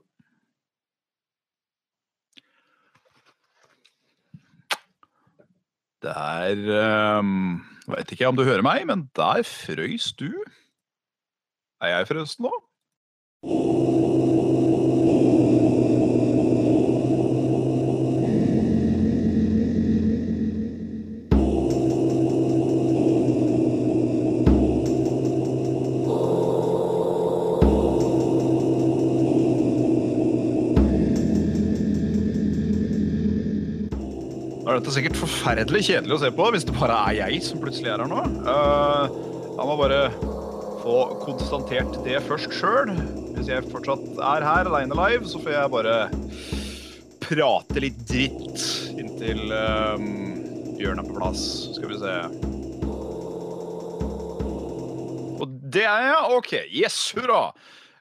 Der um, Veit ikke om du hører meg, men der frøys du. Er jeg frøst nå? Da er dette sikkert forferdelig kjedelig å se på hvis det bare er jeg som plutselig er her nå. Uh, jeg må bare få konstatert det først sjøl. Hvis jeg fortsatt er her aleine live, så får jeg bare prate litt dritt inntil um, Bjørn er på plass. Skal vi se. Og det er jeg. OK. Yes, hurra.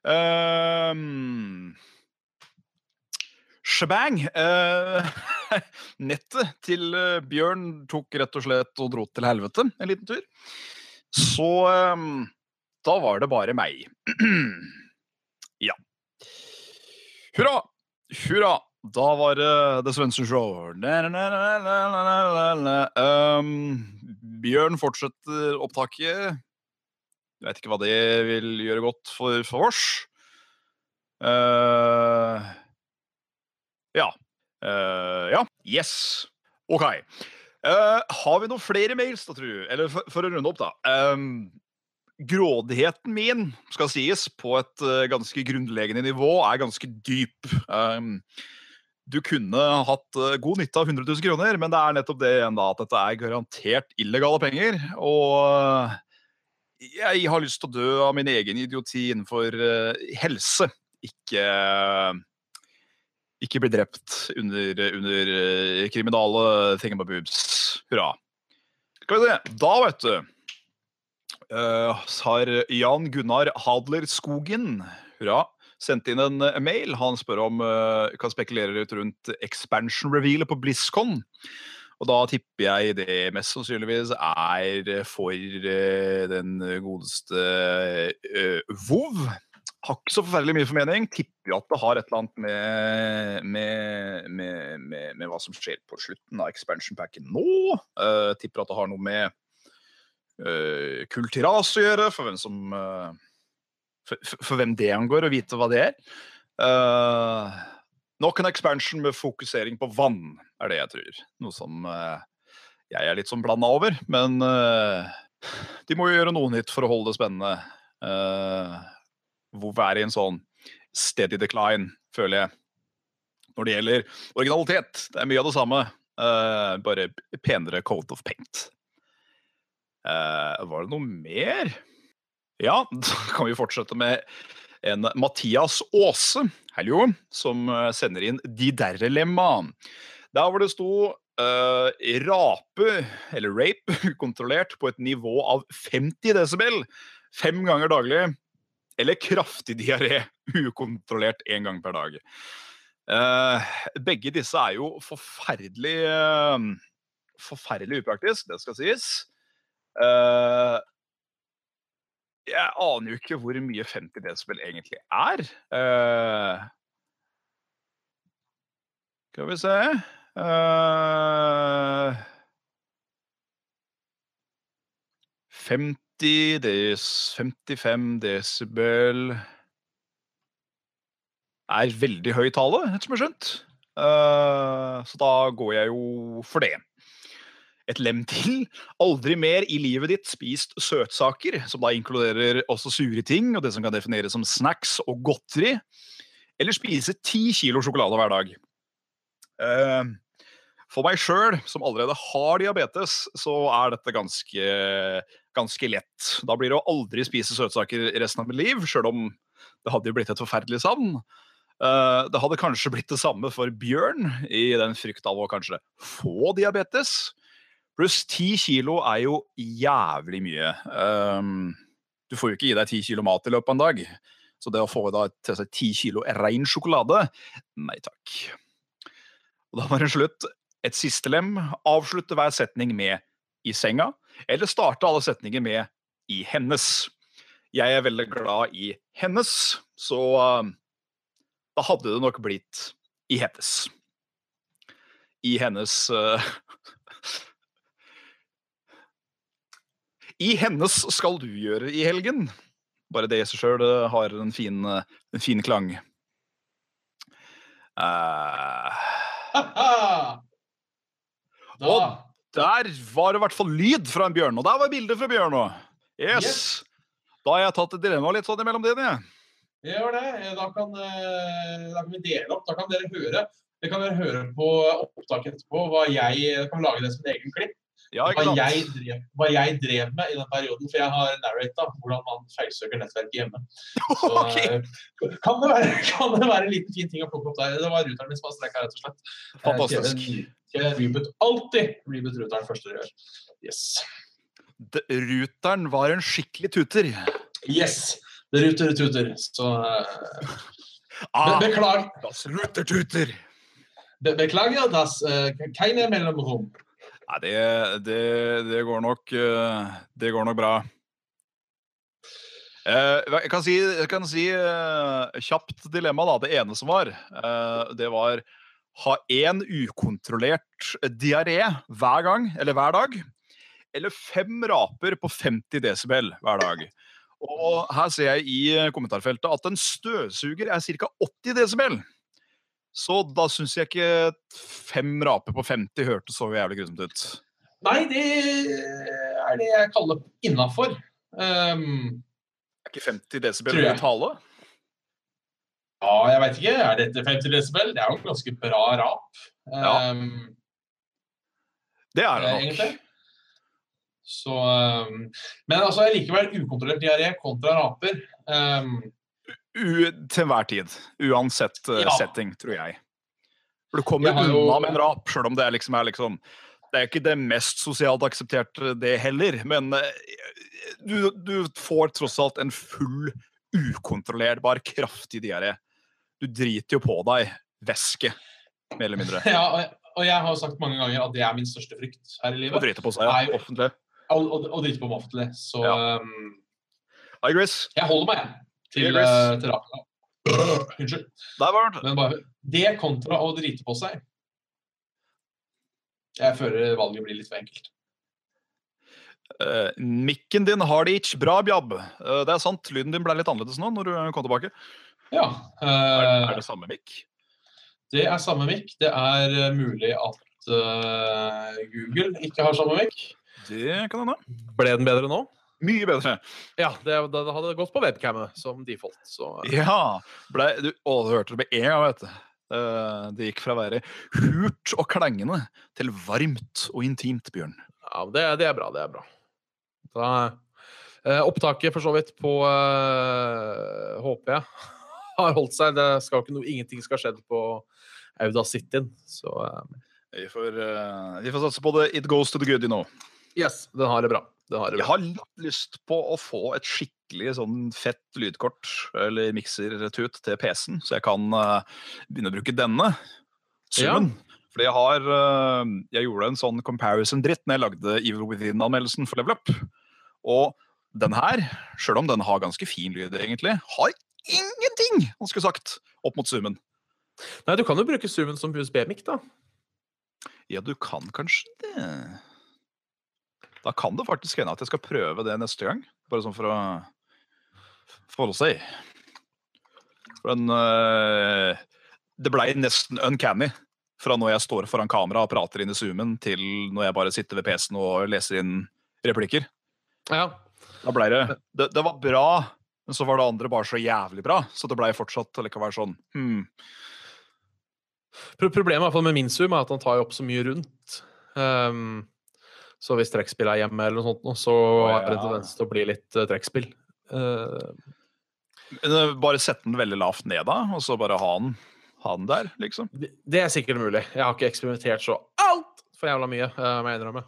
Um. Eh, nettet til eh, Bjørn tok rett og slett og dro til helvete en liten tur. Så eh, da var det bare meg. ja. Hurra! Hurra! Da var det The Svendsen Show. Um, Bjørn fortsetter opptaket. Jeg vet ikke hva det vil gjøre godt for, for oss. Uh, ja. Eh, ja. Yes. OK. Uh, har vi noen flere mails, da, tror du? Eller for, for å runde opp, da. Um, grådigheten min, skal sies, på et uh, ganske grunnleggende nivå, er ganske dyp. Um, du kunne hatt god nytte av 100 000 kroner, men det er nettopp det igjen, da, at dette er garantert illegale penger. Og jeg har lyst til å dø av min egen idioti innenfor helse. Ikke ikke bli drept under, under eh, kriminale thingamaboobs. Hurra. Skal vi se. Da, vet du, uh, har Jan Gunnar Hadler Skogen hurra, sendt inn en eh, mail. Han spør om uh, kan spekulere litt rundt expansion revealet på BlizzCon. Og da tipper jeg det mest sannsynligvis er for uh, den godeste uh, WoW. Har ikke så forferdelig mye formening. Tipper jo at det har et eller annet med, med, med, med, hva som skjer på slutten av expansion packen nå. Uh, tipper at det har noe med uh, kultiras å gjøre, for hvem som uh, for, for, hvem det angår, å vite hva det er. Uh, nok en expansion med fokusering på vann, er det jeg tror. Noe som eh, jeg er litt sånn blanda over, men eh, de må jo gjøre noe nytt for å holde det spennende. Uh, hvor vi er i en sånn steady decline, føler jeg. Når det gjelder originalitet. Det er mye av det samme, uh, bare penere coat of paint. Uh, var det noe mer? Ja, da kan vi fortsette med en Mathias Aase, hallo, som eh, sender inn De Derrelemma. Der hvor det sto Uh, rape, eller rape, kontrollert på et nivå av 50 desibel fem ganger daglig eller kraftig diaré ukontrollert én gang per dag. Eh, begge disse er jo forferdelig eh, Forferdelig upraktisk, det skal sies. Eh, jeg aner jo ikke hvor mye 50 desibel egentlig er. Eh, skal vi se uh, 50 des, 55 desibel er veldig høy tale, etter som jeg skjønt. Uh, så da går jeg jo for det. Et lem til. Aldri mer i livet ditt spist søtsaker, som da inkluderer også sure ting og det som kan defineres som snacks og godteri. Eller spise ti kilo sjokolade hver dag. Uh, For meg sjøl, som allerede har diabetes, så er dette ganske ganske lett. Da blir det å aldri spise søtsaker resten av mitt liv, sjøl om det hadde jo blitt et forferdelig savn. Eh, det hadde kanskje blitt det samme for Bjørn, i den frykt av å kanskje få diabetes. Pluss ti kilo er jo jævlig mye. Um, du får jo ikke gi deg ti kilo mat i løpet av en dag. Så det å få da til seg ti kilo rein sjokolade, nei takk. Og da var det slutt. Et siste lem. Avslutte hver setning med 'i senga', eller starte alle setninger med 'i hennes'. Jeg er veldig glad i hennes, så uh, da hadde det nok blitt 'i hennes'. I hennes uh, I hennes skal du gjøre i helgen. Bare det i seg sjøl har en fin, en fin klang. Uh, da, Og der var det i hvert fall lyd fra en bjørn, og der var bildet fra bjørn òg. Yes. Yes. Da har jeg tatt et dilemma litt sånn imellom dine. jeg. gjør det. Da kan, eh, da kan vi dele opp. Da kan dere høre. Det kan dere høre på opptaket etterpå. Hva jeg kan lage det som en egen klipp. Ja, Hva jeg, drev, hva jeg drev med i den perioden. For jeg har narrata hvordan man feilsøker nettverket hjemme. Så eh, kan, det være, kan det være en liten fin ting å plukke opp der. Det var ruteren min som var streika, rett og slett. Eh, Fantastisk. En- Reboot. Alltid reboot ruteren første du gjør. Yes. D- Ruteren var en skikkelig tuter. Yes! Det ruter, tuter. Så uh, Ah, beklag, das Rutertuter. be beklager, das uh, keine mellomrom. Nei, det, det, det går nok uh, Det går nok bra. Uh, jeg kan si, jeg kan si eh, kjapt dilemma, da. Det ene som var, eh, det var ha én ukontrollert diaré hver gang, eller hver dag. Eller fem raper på 50 desibel hver dag. Og her ser jeg i kommentarfeltet at en støvsuger er ca. 80 desibel. Så da syns jeg ikke fem raper på 50 hørtes så jævlig grusomt ut. Nei, det er det jeg kaller innafor. Um, Er ikke 50 desibel i tale? Ja, jeg veit ikke. Er dette 50 desibel? Det er jo en ganske bra rap. Ja. Um, Det er det nok. egentlig. Så um, Men altså likevel ukontrollert diaré kontra raper. Um, U til enhver tid. Uansett uh, Ja. setting, tror jeg. For du kommer jo- unna med en rap, sjøl om det er liksom er liksom Det er ikke det mest sosialt aksepterte, det heller, men eh, du, du får tross alt en full, ukontrollerbar, kraftig diaré. Du driter jo på deg væske, mer eller mindre. ja, og- og jeg har sagt mange ganger at det er min største frykt her i livet. Å drite på seg, ja. Offentlig. Å å- drite på meg offentlig. Så Ja. um, Hi, Chris. jeg holder meg til, Ja, uh, til rapene. Unnskyld. Der var den. Men bare det kontra å drite på seg. Jeg føler valget blir litt for enkelt. Uh, mikken din har det ikke bra, Bjab. Uh, det er sant. Lyden din ble litt annerledes nå når du kom tilbake. Ja. Er, eh, er det samme mikk? det er samme mikk. Det er eh, mulig at uh, Google ikke har samme mikk. Det kan hende. Ble den bedre nå? Mye bedre. Ja, det, det hadde gått på webcamet som default. Så Ja. Ble, du, å, du hørte det med en gang, vet du. Eh, det gikk fra å være hurt og klengende til varmt og intimt, Bjørn. ja, det, det er bra. Det er bra. Da, eh, opptaket for så vidt på eh, håper jeg har holdt seg. Det skal ikke noe, ingenting skal ha skjedd på Audacityen. Så eh, Vi får, uh, vi får satse på det. It goes to the good, you know. yes, den har det bra. Den har det Jeg har litt lyst på å få et skikkelig sånn fett lydkort eller miksertut til PC-en, så jeg kan uh, begynne å bruke denne. Summen. Fordi jeg har uh, Jeg gjorde en sånn comparison-dritt når jeg lagde Evil Within-anmeldelsen for Level Up. Og den her, sjøl om den har ganske fin lyd, egentlig, har ingenting han skulle sagt opp mot zoomen. Nei, du kan jo bruke Zoomen som USB-mic, da. Ja, du kan kanskje det. Da kan det faktisk hende at jeg skal prøve det neste gang. Bare sånn for å forholde seg. se. For den øh, Det blei nesten uncanny fra når jeg står foran kamera og prater inn i zoomen, til når jeg bare sitter ved PC-en og leser inn replikker. Ja. Da ble det, det Det var bra, men så var det andre bare så jævlig bra. Så det blei fortsatt likevel sånn hmm, Problemet i hvert fall med min Zoom er at han tar jo opp så mye rundt. Um, Så hvis trekkspill er hjemme, eller noe sånt, så er det en tendens til å bli litt uh, trekkspill. Uh, Bare sette den veldig lavt ned, da, og så bare ha den, ha den der, liksom. det, det er sikkert mulig. Jeg har ikke eksperimentert så altfor jævla mye, uh, må jeg innrømme.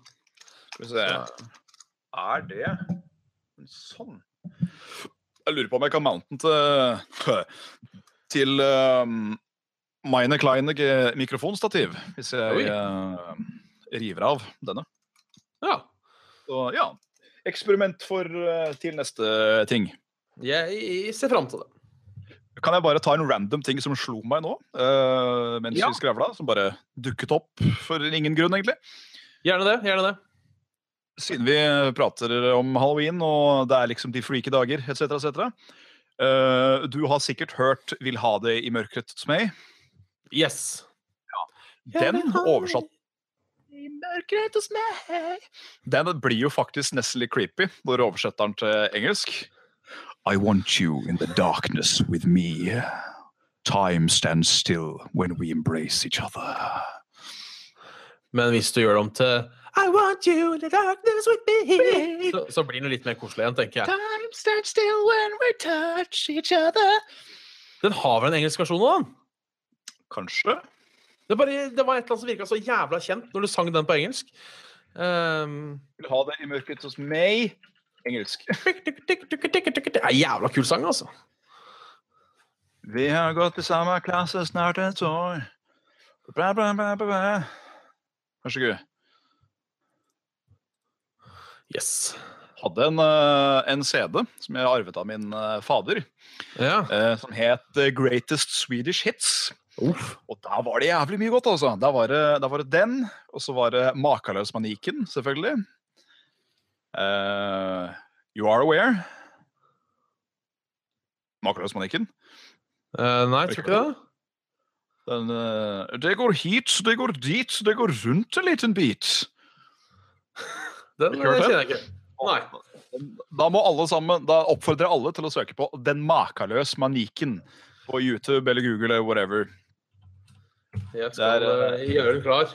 Skal vi se Er det sånn? Jeg lurer på om jeg kan mounten til til um, mine kleine mikrofonstativ, hvis jeg uh, river av denne. Ja. Så ja. Eksperiment for uh, til neste ting. Jeg ser fram til det. Kan jeg bare ta en random ting som slo meg nå, Uh, mens Ja. vi skravla? Som bare dukket opp for ingen grunn, egentlig. Gjerne det. Gjerne det. Siden vi prater om halloween, og det er liksom de freaky dager, etc., etc. Uh, du har sikkert hørt 'Vil ha det i mørket hos meg'. Yes. Den oversatt I mørket hos meg Den blir jo faktisk nesten litt creepy når du oversetter den til engelsk. I want you in the darkness with me. Time stands still when we embrace each other. Men hvis du gjør det om til I want you in the darkness with me Så, så blir den litt mer koselig igjen, tenker jeg. Time stands still when we touch each other. Den har vel en engelsk versjon òg? den? Kanskje? Det, bare, det var et eller annet som virka så jævla kjent når du sang den på engelsk. Um, Vil ha det i mørket hos meg. Engelsk. det er en jævla kul sang, altså. Vi har gått i samme klasse snart et år. Bra, bra, bra, bra, bra. Vær så god. Yes. Hadde en, eh, en CD som jeg arvet av min eh, fader, Ja. eh, som het The Greatest Swedish Hits. Uff. Og da var det jævlig mye godt, altså. Da var var det den, og så var det Makaløs Maniken, selvfølgelig. Uh, you Are Aware. Makaløs Maniken. Eh, nei, tror ikke det. Den, uh, det går hit, det går dit, det går rundt en liten bit. Den eh, kjenner jeg ikke. Nei. Da må alle sammen, da oppfordrer jeg alle til å søke på Den makaløs maniken på YouTube eller Google eller whatever. Jeg skal Det er, eh, gjøre den klar.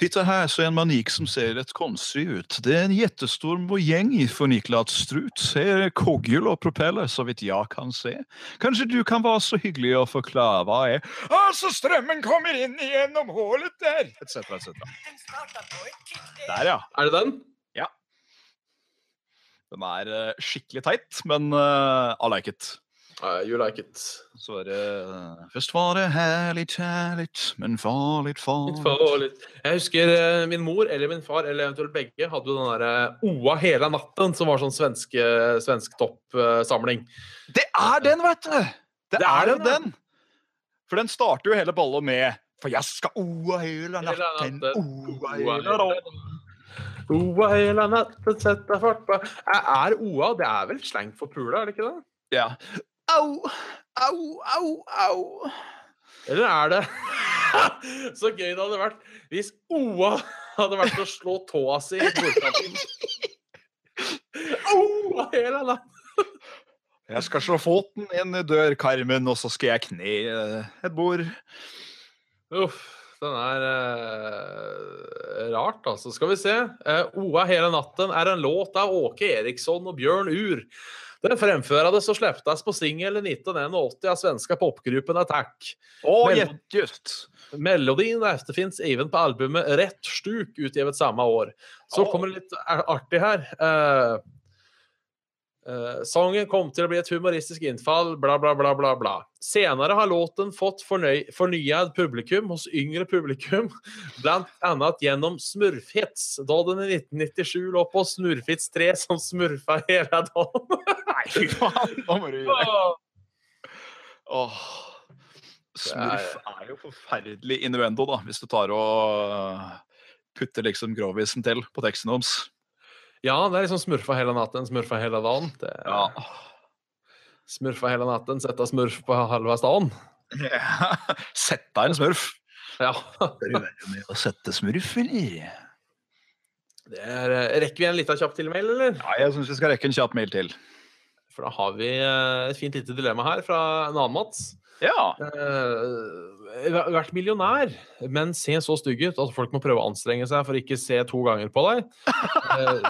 Titta her så en manik som ser rätt konstig ut. Det är en jättestor mojäng förniklad strut. Ser kogghjul och propeller så vidt jag kan se. Kanskje du kan være så hygglig forklare hva vad er Altså, strømmen kommer inn gjennom hålet der! Etc. etc. Der ja. Er det den? Ja. Den er eh, skikkelig teit, men uh, I like it. Eh, you like it. Så er det eh, Først var det herlig, herlig, men farlig, farlig. farlig. Jeg husker uh, min mor eller min far, eller eventuelt begge, hadde jo den derre OA hele natten, som var sånn svenske, svensk toppsamling. Det er den, vet du! Det, Det er er den, den! For den starter jo hele ballet med For jeg skal oa hele natten, oa hele natten. OA hele natten, sett deg fart på er OA Det er vel slang for pula, er det ikke det? Ja. Au, au, au, au. Eller er det Så gøy det hadde vært hvis OA hadde vært å slå tåa si i bordkanten. Au! hele landet. Jeg skal slå foten inn i dørkarmen, og så skal jeg kne et bord. Uff, den er eh, rart, altså. Skal vi se. Eh, OA hele natten er en låt av Åke Eriksson og Bjørn Ur. Den fremførades og släpptes på singel 1981 av svenska popgruppen Attack. Åh, Mel just! Melodin efterfinns även på albumet Rätt Stuk utgivet samma år. Så oh. kommer det litt artig her. Eh, eh, sangen kom til å bli et humoristisk innfall, bla, bla, bla, bla, bla. Senere har låten fått fornøy, fornyad publikum hos yngre publikum, blant annet gjennom Smurfhits, da den i 1997 lå på Smurfhits 3 som smurfa hele dagen. Nei, fy faen! Nå må du gjøre. Åh. Smurf er jo forferdelig innuendo, da, hvis du tar og putter liksom grovisen til på teksten deres. Ja, det er liksom smurfa hele natten, smurfa hele dagen. Det Ja. Smurfa hele natten, sette smurf på halve staden. Ja. Sette en smurf. Ja. Skal du være med å sette smurf, eller? Det er, eh, rekker vi en liten kjapp til mail, eller? Ja, jeg syns vi skal rekke en kjapp mail til. For da har vi eh, et fint lite dilemma her fra en annen Mats. Ja. Uh, vært millionær, men se så stygg ut at folk må prøve å anstrenge seg for ikke se to ganger på deg. Uh,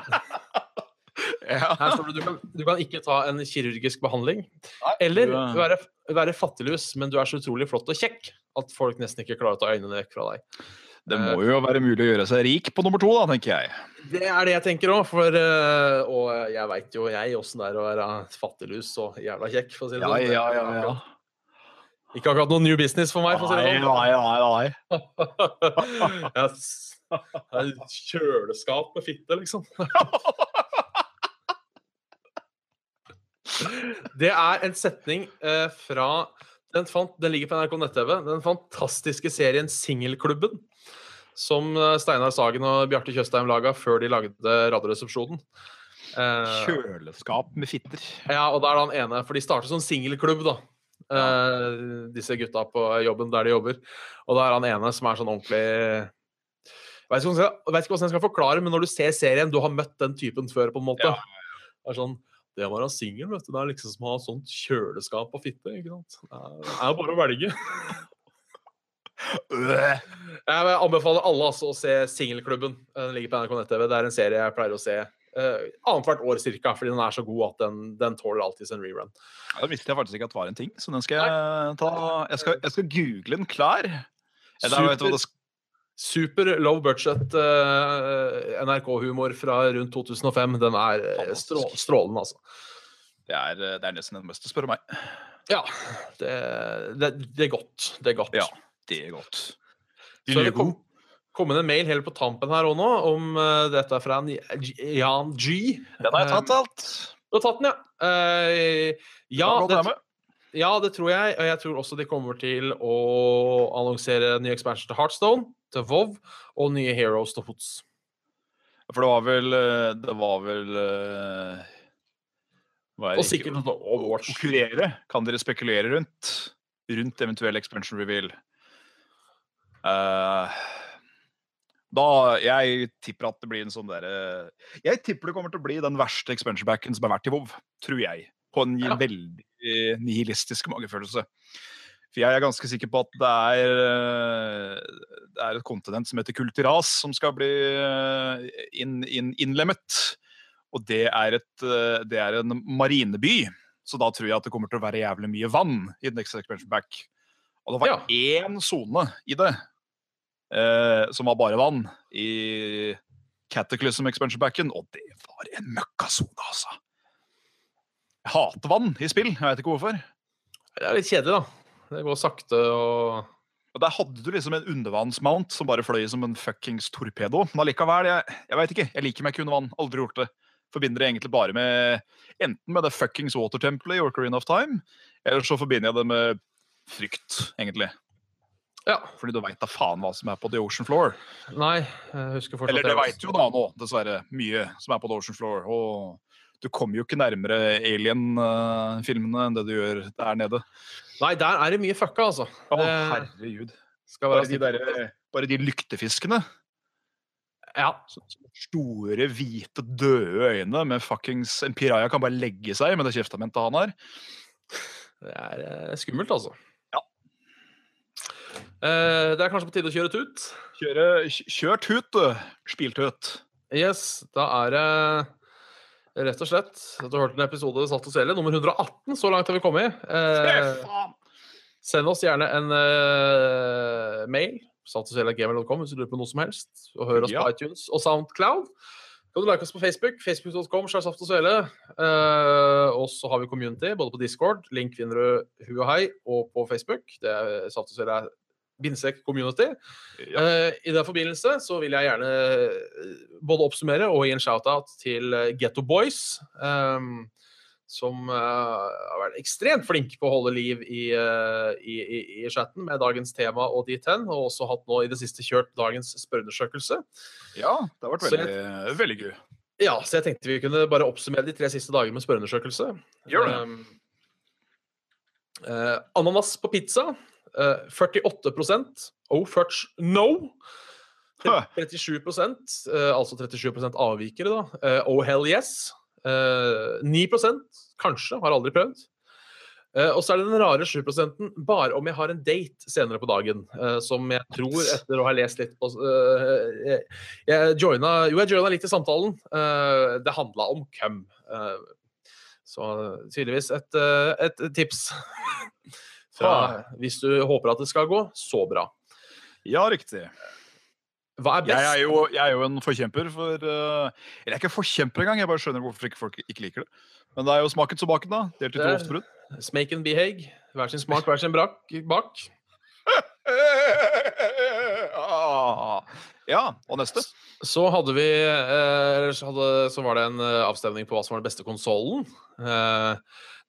ja. her står det du kan, du kan ikke ta en kirurgisk behandling. Nei, Eller du, være, være fattiglus, men du er så utrolig flott og kjekk at folk nesten ikke klarer å ta øynene vekk fra deg. Det må jo være mulig å gjøre seg rik på nummer to, da, tenker jeg. Det er det jeg tenker òg, for eh, Og jeg veit jo, jeg, åssen det er å være fattiglus og jævla kjekk, for å si det sånn. ja, ja, ja, Ikke akkurat noe new business for meg, for å si det sånn. nei, nei. Jeg det er kjøleskap med fitte, liksom. Det er en setning eh, fra den, fant, den ligger på NRK nett-TV. Den fantastiske serien Singelklubben. Som eh, Steinar Sagen og Bjarte Tjøstheim laga før de lagde Radioresepsjonen. Eh, Kjøleskap med fitter. ja, og da er det han ene, for de starter som singelklubb, da. Eh, disse gutta på jobben der de jobber. Og da er han ene som er sånn ordentlig Jeg vet ikke jeg vet ikke hvordan jeg skal forklare, men når du ser serien, du har møtt den typen før, på en måte. Ja, Det er sånn Det å være singel, vet du, det er liksom som å ha sånt kjøleskap og fitte, ikke sant. Det er jo bare å velge. Jeg anbefaler alle altså, å se Singelklubben. Den ligger på NRK nett-TV. Det er en serie jeg pleier å se uh, annethvert år cirka, fordi den er så god at den, den tåler alltid en rerun. Ja, det visste jeg faktisk ikke at det var en ting, så den skal jeg ta Jeg skal, jeg skal google den klar. Eller, hva det Super low budget uh, NRK-humor fra rundt 2005. Den er eh, strå strålende, altså. det, er, det er nesten det meste spør du meg. Ja. Det, det, det er godt. Det er godt. Ja, det er godt. Så det kom, kom en mail helt på tampen her òg nå, om uh, dette er fra en Jan G. Den har jeg tatt alt. Du har tatt den, ja. Uh, ja, det, ja, det tror jeg. Og jeg tror også de kommer til å annonsere ny expansion til Heartstone, til Vov og nye Heroes til Hoots. For det var vel eh, Det var vel eh, hva er Og sikkert noe Overwatch. Kan dere spekulere rundt? Rundt eventuell expansion reveal? Eh, da Jeg tipper at det blir en sånn derre Jeg tipper det kommer til å bli den verste expansion backen som har vært i WoW, tror jeg. På en Ja. veldig nihilistisk magefølelse. For jeg er ganske sikker på at det er, eh, det er et kontinent som heter Kultiras, som skal bli eh, inn, inn, innlemmet. Og det er, et, det er en marineby, så da tror jeg at det kommer til å være jævlig mye vann i Next Expansion Back. Og det var Ja. én sone i det eh, som var bare vann, i Cataclysm Expansion Backen, og det var en møkkasone, altså. Jeg hater vann i spill, jeg vet ikke hvorfor. Det er litt kjedelig, da. Det går sakte og Og Der hadde du liksom en undervannsmount som bare fløy som en fuckings torpedo. Men allikevel, jeg, jeg vet ikke. Jeg liker meg ikke under vann. Aldri gjort det. Forbinder det egentlig bare med enten med det fuckings watertempelet i Ocarina of Time, eller så forbinder jeg det med frykt, egentlig. Ja. Fordi du veit da faen hva som er på the ocean floor. Nei, jeg husker fortsatt Eller det veit jo da nå, dessverre. Mye som er på the ocean floor. Og du kommer jo ikke nærmere Alien-filmene enn det du gjør der nede. Nei, der er det mye fucka, altså. Å, Det herregud. Bare de, der, bare de lyktefiskene. Ja. Så- Store, hvite, døde øyne med fuckings En piraya kan bare legge seg med det kjeftamentet han har. Det er eh, skummelt, altså. Eh, det er kanskje på tide å kjøre tut. Kjøre, kjør tut, du. Spiltut. Yes, da er det rett og slett at du har hørt en episode satt og Svele, nummer 118. Så langt har vi kommet. Uh, send oss gjerne en uh, mail. Saltogsvele.gmail.com hvis du lurer på noe som helst. Og hør oss Ja. på iTunes og Soundcloud. Kan du like oss på Facebook? Facebook.com. Eh, og så har vi community både på Discord, link finner du hu og hei, og på Facebook. Det er Saft og Svele bindestrek community. Ja. Uh, I den forbindelse så vil jeg gjerne eh, både oppsummere og gi en shout-out til eh, Getto Boys. Um, som uh, har vært ekstremt flinke på å holde liv i, uh, i, i, i chatten med dagens tema og D10. Og også hatt nå i det siste kjørt dagens spørreundersøkelse. Ja, det har vært veldig, veldig, veldig gøy. Ja, så jeg tenkte vi kunne bare oppsummere de tre siste dagene med spørreundersøkelse. Gjør det. Um, uh, ananas på pizza. Eh, 48% Oh, fudge no. 37 eh, altså 37% avvikere, da. Eh, oh hell yes. Eh, 9% kanskje, har aldri prøvd. Eh, og så er det den rare 7% bare om jeg har en date senere på dagen. eh, som jeg tror, etter å ha lest litt på eh, jeg, jeg joina, Jo, jeg joina litt i samtalen. Eh, det handla om Eh, så tydeligvis et, eh, et tips. Fra, hvis du håper at det skal gå så bra. Ja, riktig. Hva er best? Jeg er jo, jeg er jo en forkjemper for uh, Eller jeg er ikke forkjemper engang, jeg bare skjønner hvorfor folk ikke liker det. Men det er jo smaken som baken, da. Delt i to Det- Smake and behag. Hver sin smak, hver sin brak, bak. Ah. Ja, og neste? Så hadde vi eh, hadde, Så var det en eh, avstemning på hva som var den beste konsollen. Eh,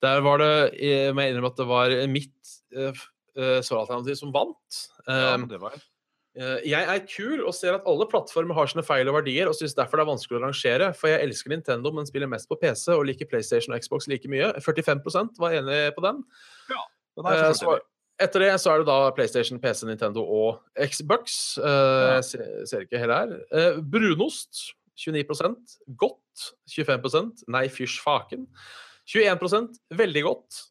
der var det jeg må innrømme at det var mitt uh, f- eh, svaralternativ som vant. Ja, Eh, det var eh, jeg er kul og ser at alle plattformer har sine feil og verdier, og syns derfor det er vanskelig å rangere. For jeg elsker Nintendo, men spiller mest på PC og liker PlayStation og Xbox like mye. 45% var enig på den. den er Eh, så, etter det så er det da PlayStation, PC, Nintendo og Xbox. Eh, Jeg ser, ikke hele her. Eh, brunost 29% Godt 25 Nei, fysj faken. 21% Veldig godt.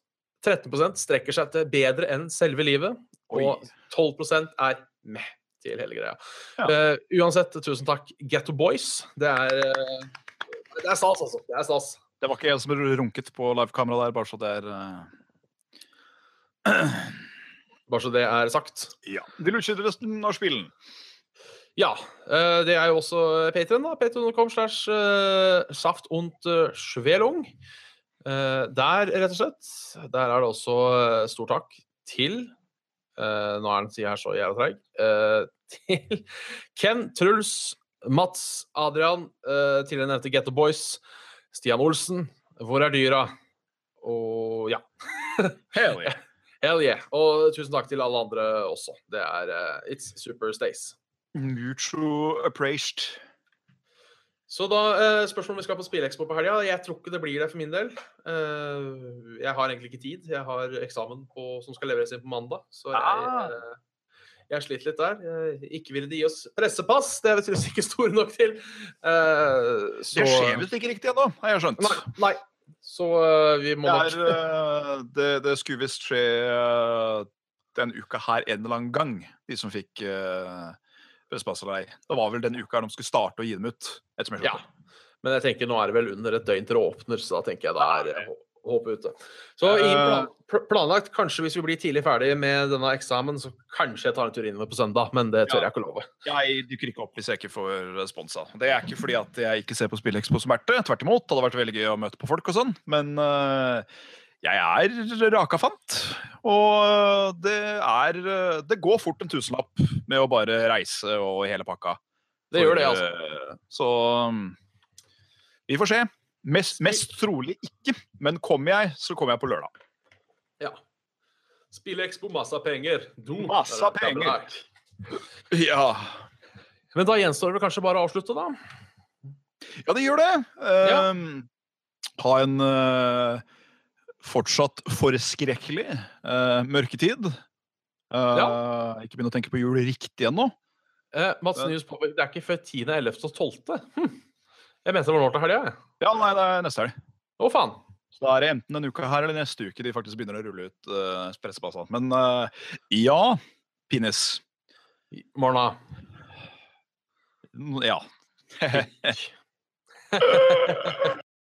13% strekker seg til bedre enn selve livet. Oi. Og 12% er meh til hele greia. Ja. Uh, uansett, tusen takk, Getto Boys. Det er uh, Det er stas, altså. Det er stas. Det var ikke en som runket på livekamera der, bare så det er uh... Bare så det er sagt. Ja. Vil du skyte resten av spillen? Ja. det er jo også Patreon da. Patreon.com slash saft und schwelung. Eh, der, rett og slett. Der er det også eh, stor takk til uh, Nå er den sida her så jævla treig. Uh, til Ken, Truls, Mats, Adrian, uh, tidligere nevnte Getto Boys, Stian Olsen, Hvor er dyra? Og ja. Hell yeah. Hell yeah. Og tusen takk til alle andre også. Det er It's super stays. Mutual appraised. Så da eh, spørsmålet om vi skal på Spillekspo på helga. Jeg tror ikke det blir det for min del. Eh, jeg har egentlig ikke tid. Jeg har eksamen på, som skal leveres inn på mandag. Så jeg, Ah. eh, jeg sliter litt der. Eh, ikke ville de gi oss pressepass. Det er vi tydeligvis ikke store nok til. Eh, så Det skjer visst ikke riktig ennå, har jeg skjønt. Nei. nei. Så vi må Det, nok er, det, det skulle visst skje denne uka her en eller annen gang, de som fikk uh, eller ei. Det var vel den uka de skulle starte å gi dem ut. Ja. Men jeg tenker nå er det vel under et døgn til det åpner, så da tenker jeg da er eh, hå- håpet ute. Så ingen plan, planlagt. Kanskje hvis vi blir tidlig ferdig med denne eksamen, så kanskje jeg tar en tur innover på søndag, men det tør Ja. jeg ikke love. Jeg dukker ikke opp hvis jeg ikke får responsa. Det er ikke fordi at jeg ikke ser på SpillExpo som erte. Tvert imot. Det hadde vært veldig gøy å møte på folk og sånn. Men eh, jeg er rakafant. Og det er Det går fort en tusenlapp med å bare reise og hele pakka. Det gjør det, altså. Så um, vi får se. Mest, mest trolig ikke, men kommer jeg, så kommer jeg på lørdag. Ja. Spillekspo, masse penger. Du, Masse er- er penger. Ja, Men da gjenstår det kanskje bare å avslutte, da. ja det gjør det. Ja. Um, ha en uh, fortsatt forskrekkelig uh, mørketid. Uh, Ikke begynn å tenke på jul riktig ennå. Eh, Mats Ja. Nyhus påpeker det er ikke før 10., 11. og 12. Hm. Jeg mente det var nå til helga. Ja, nei, det er neste helg. Å, faen. Så da er det enten denne uka her eller neste uke de faktisk begynner å rulle ut uh, pressepassene. Men uh, ja, penis. Morna. Ja.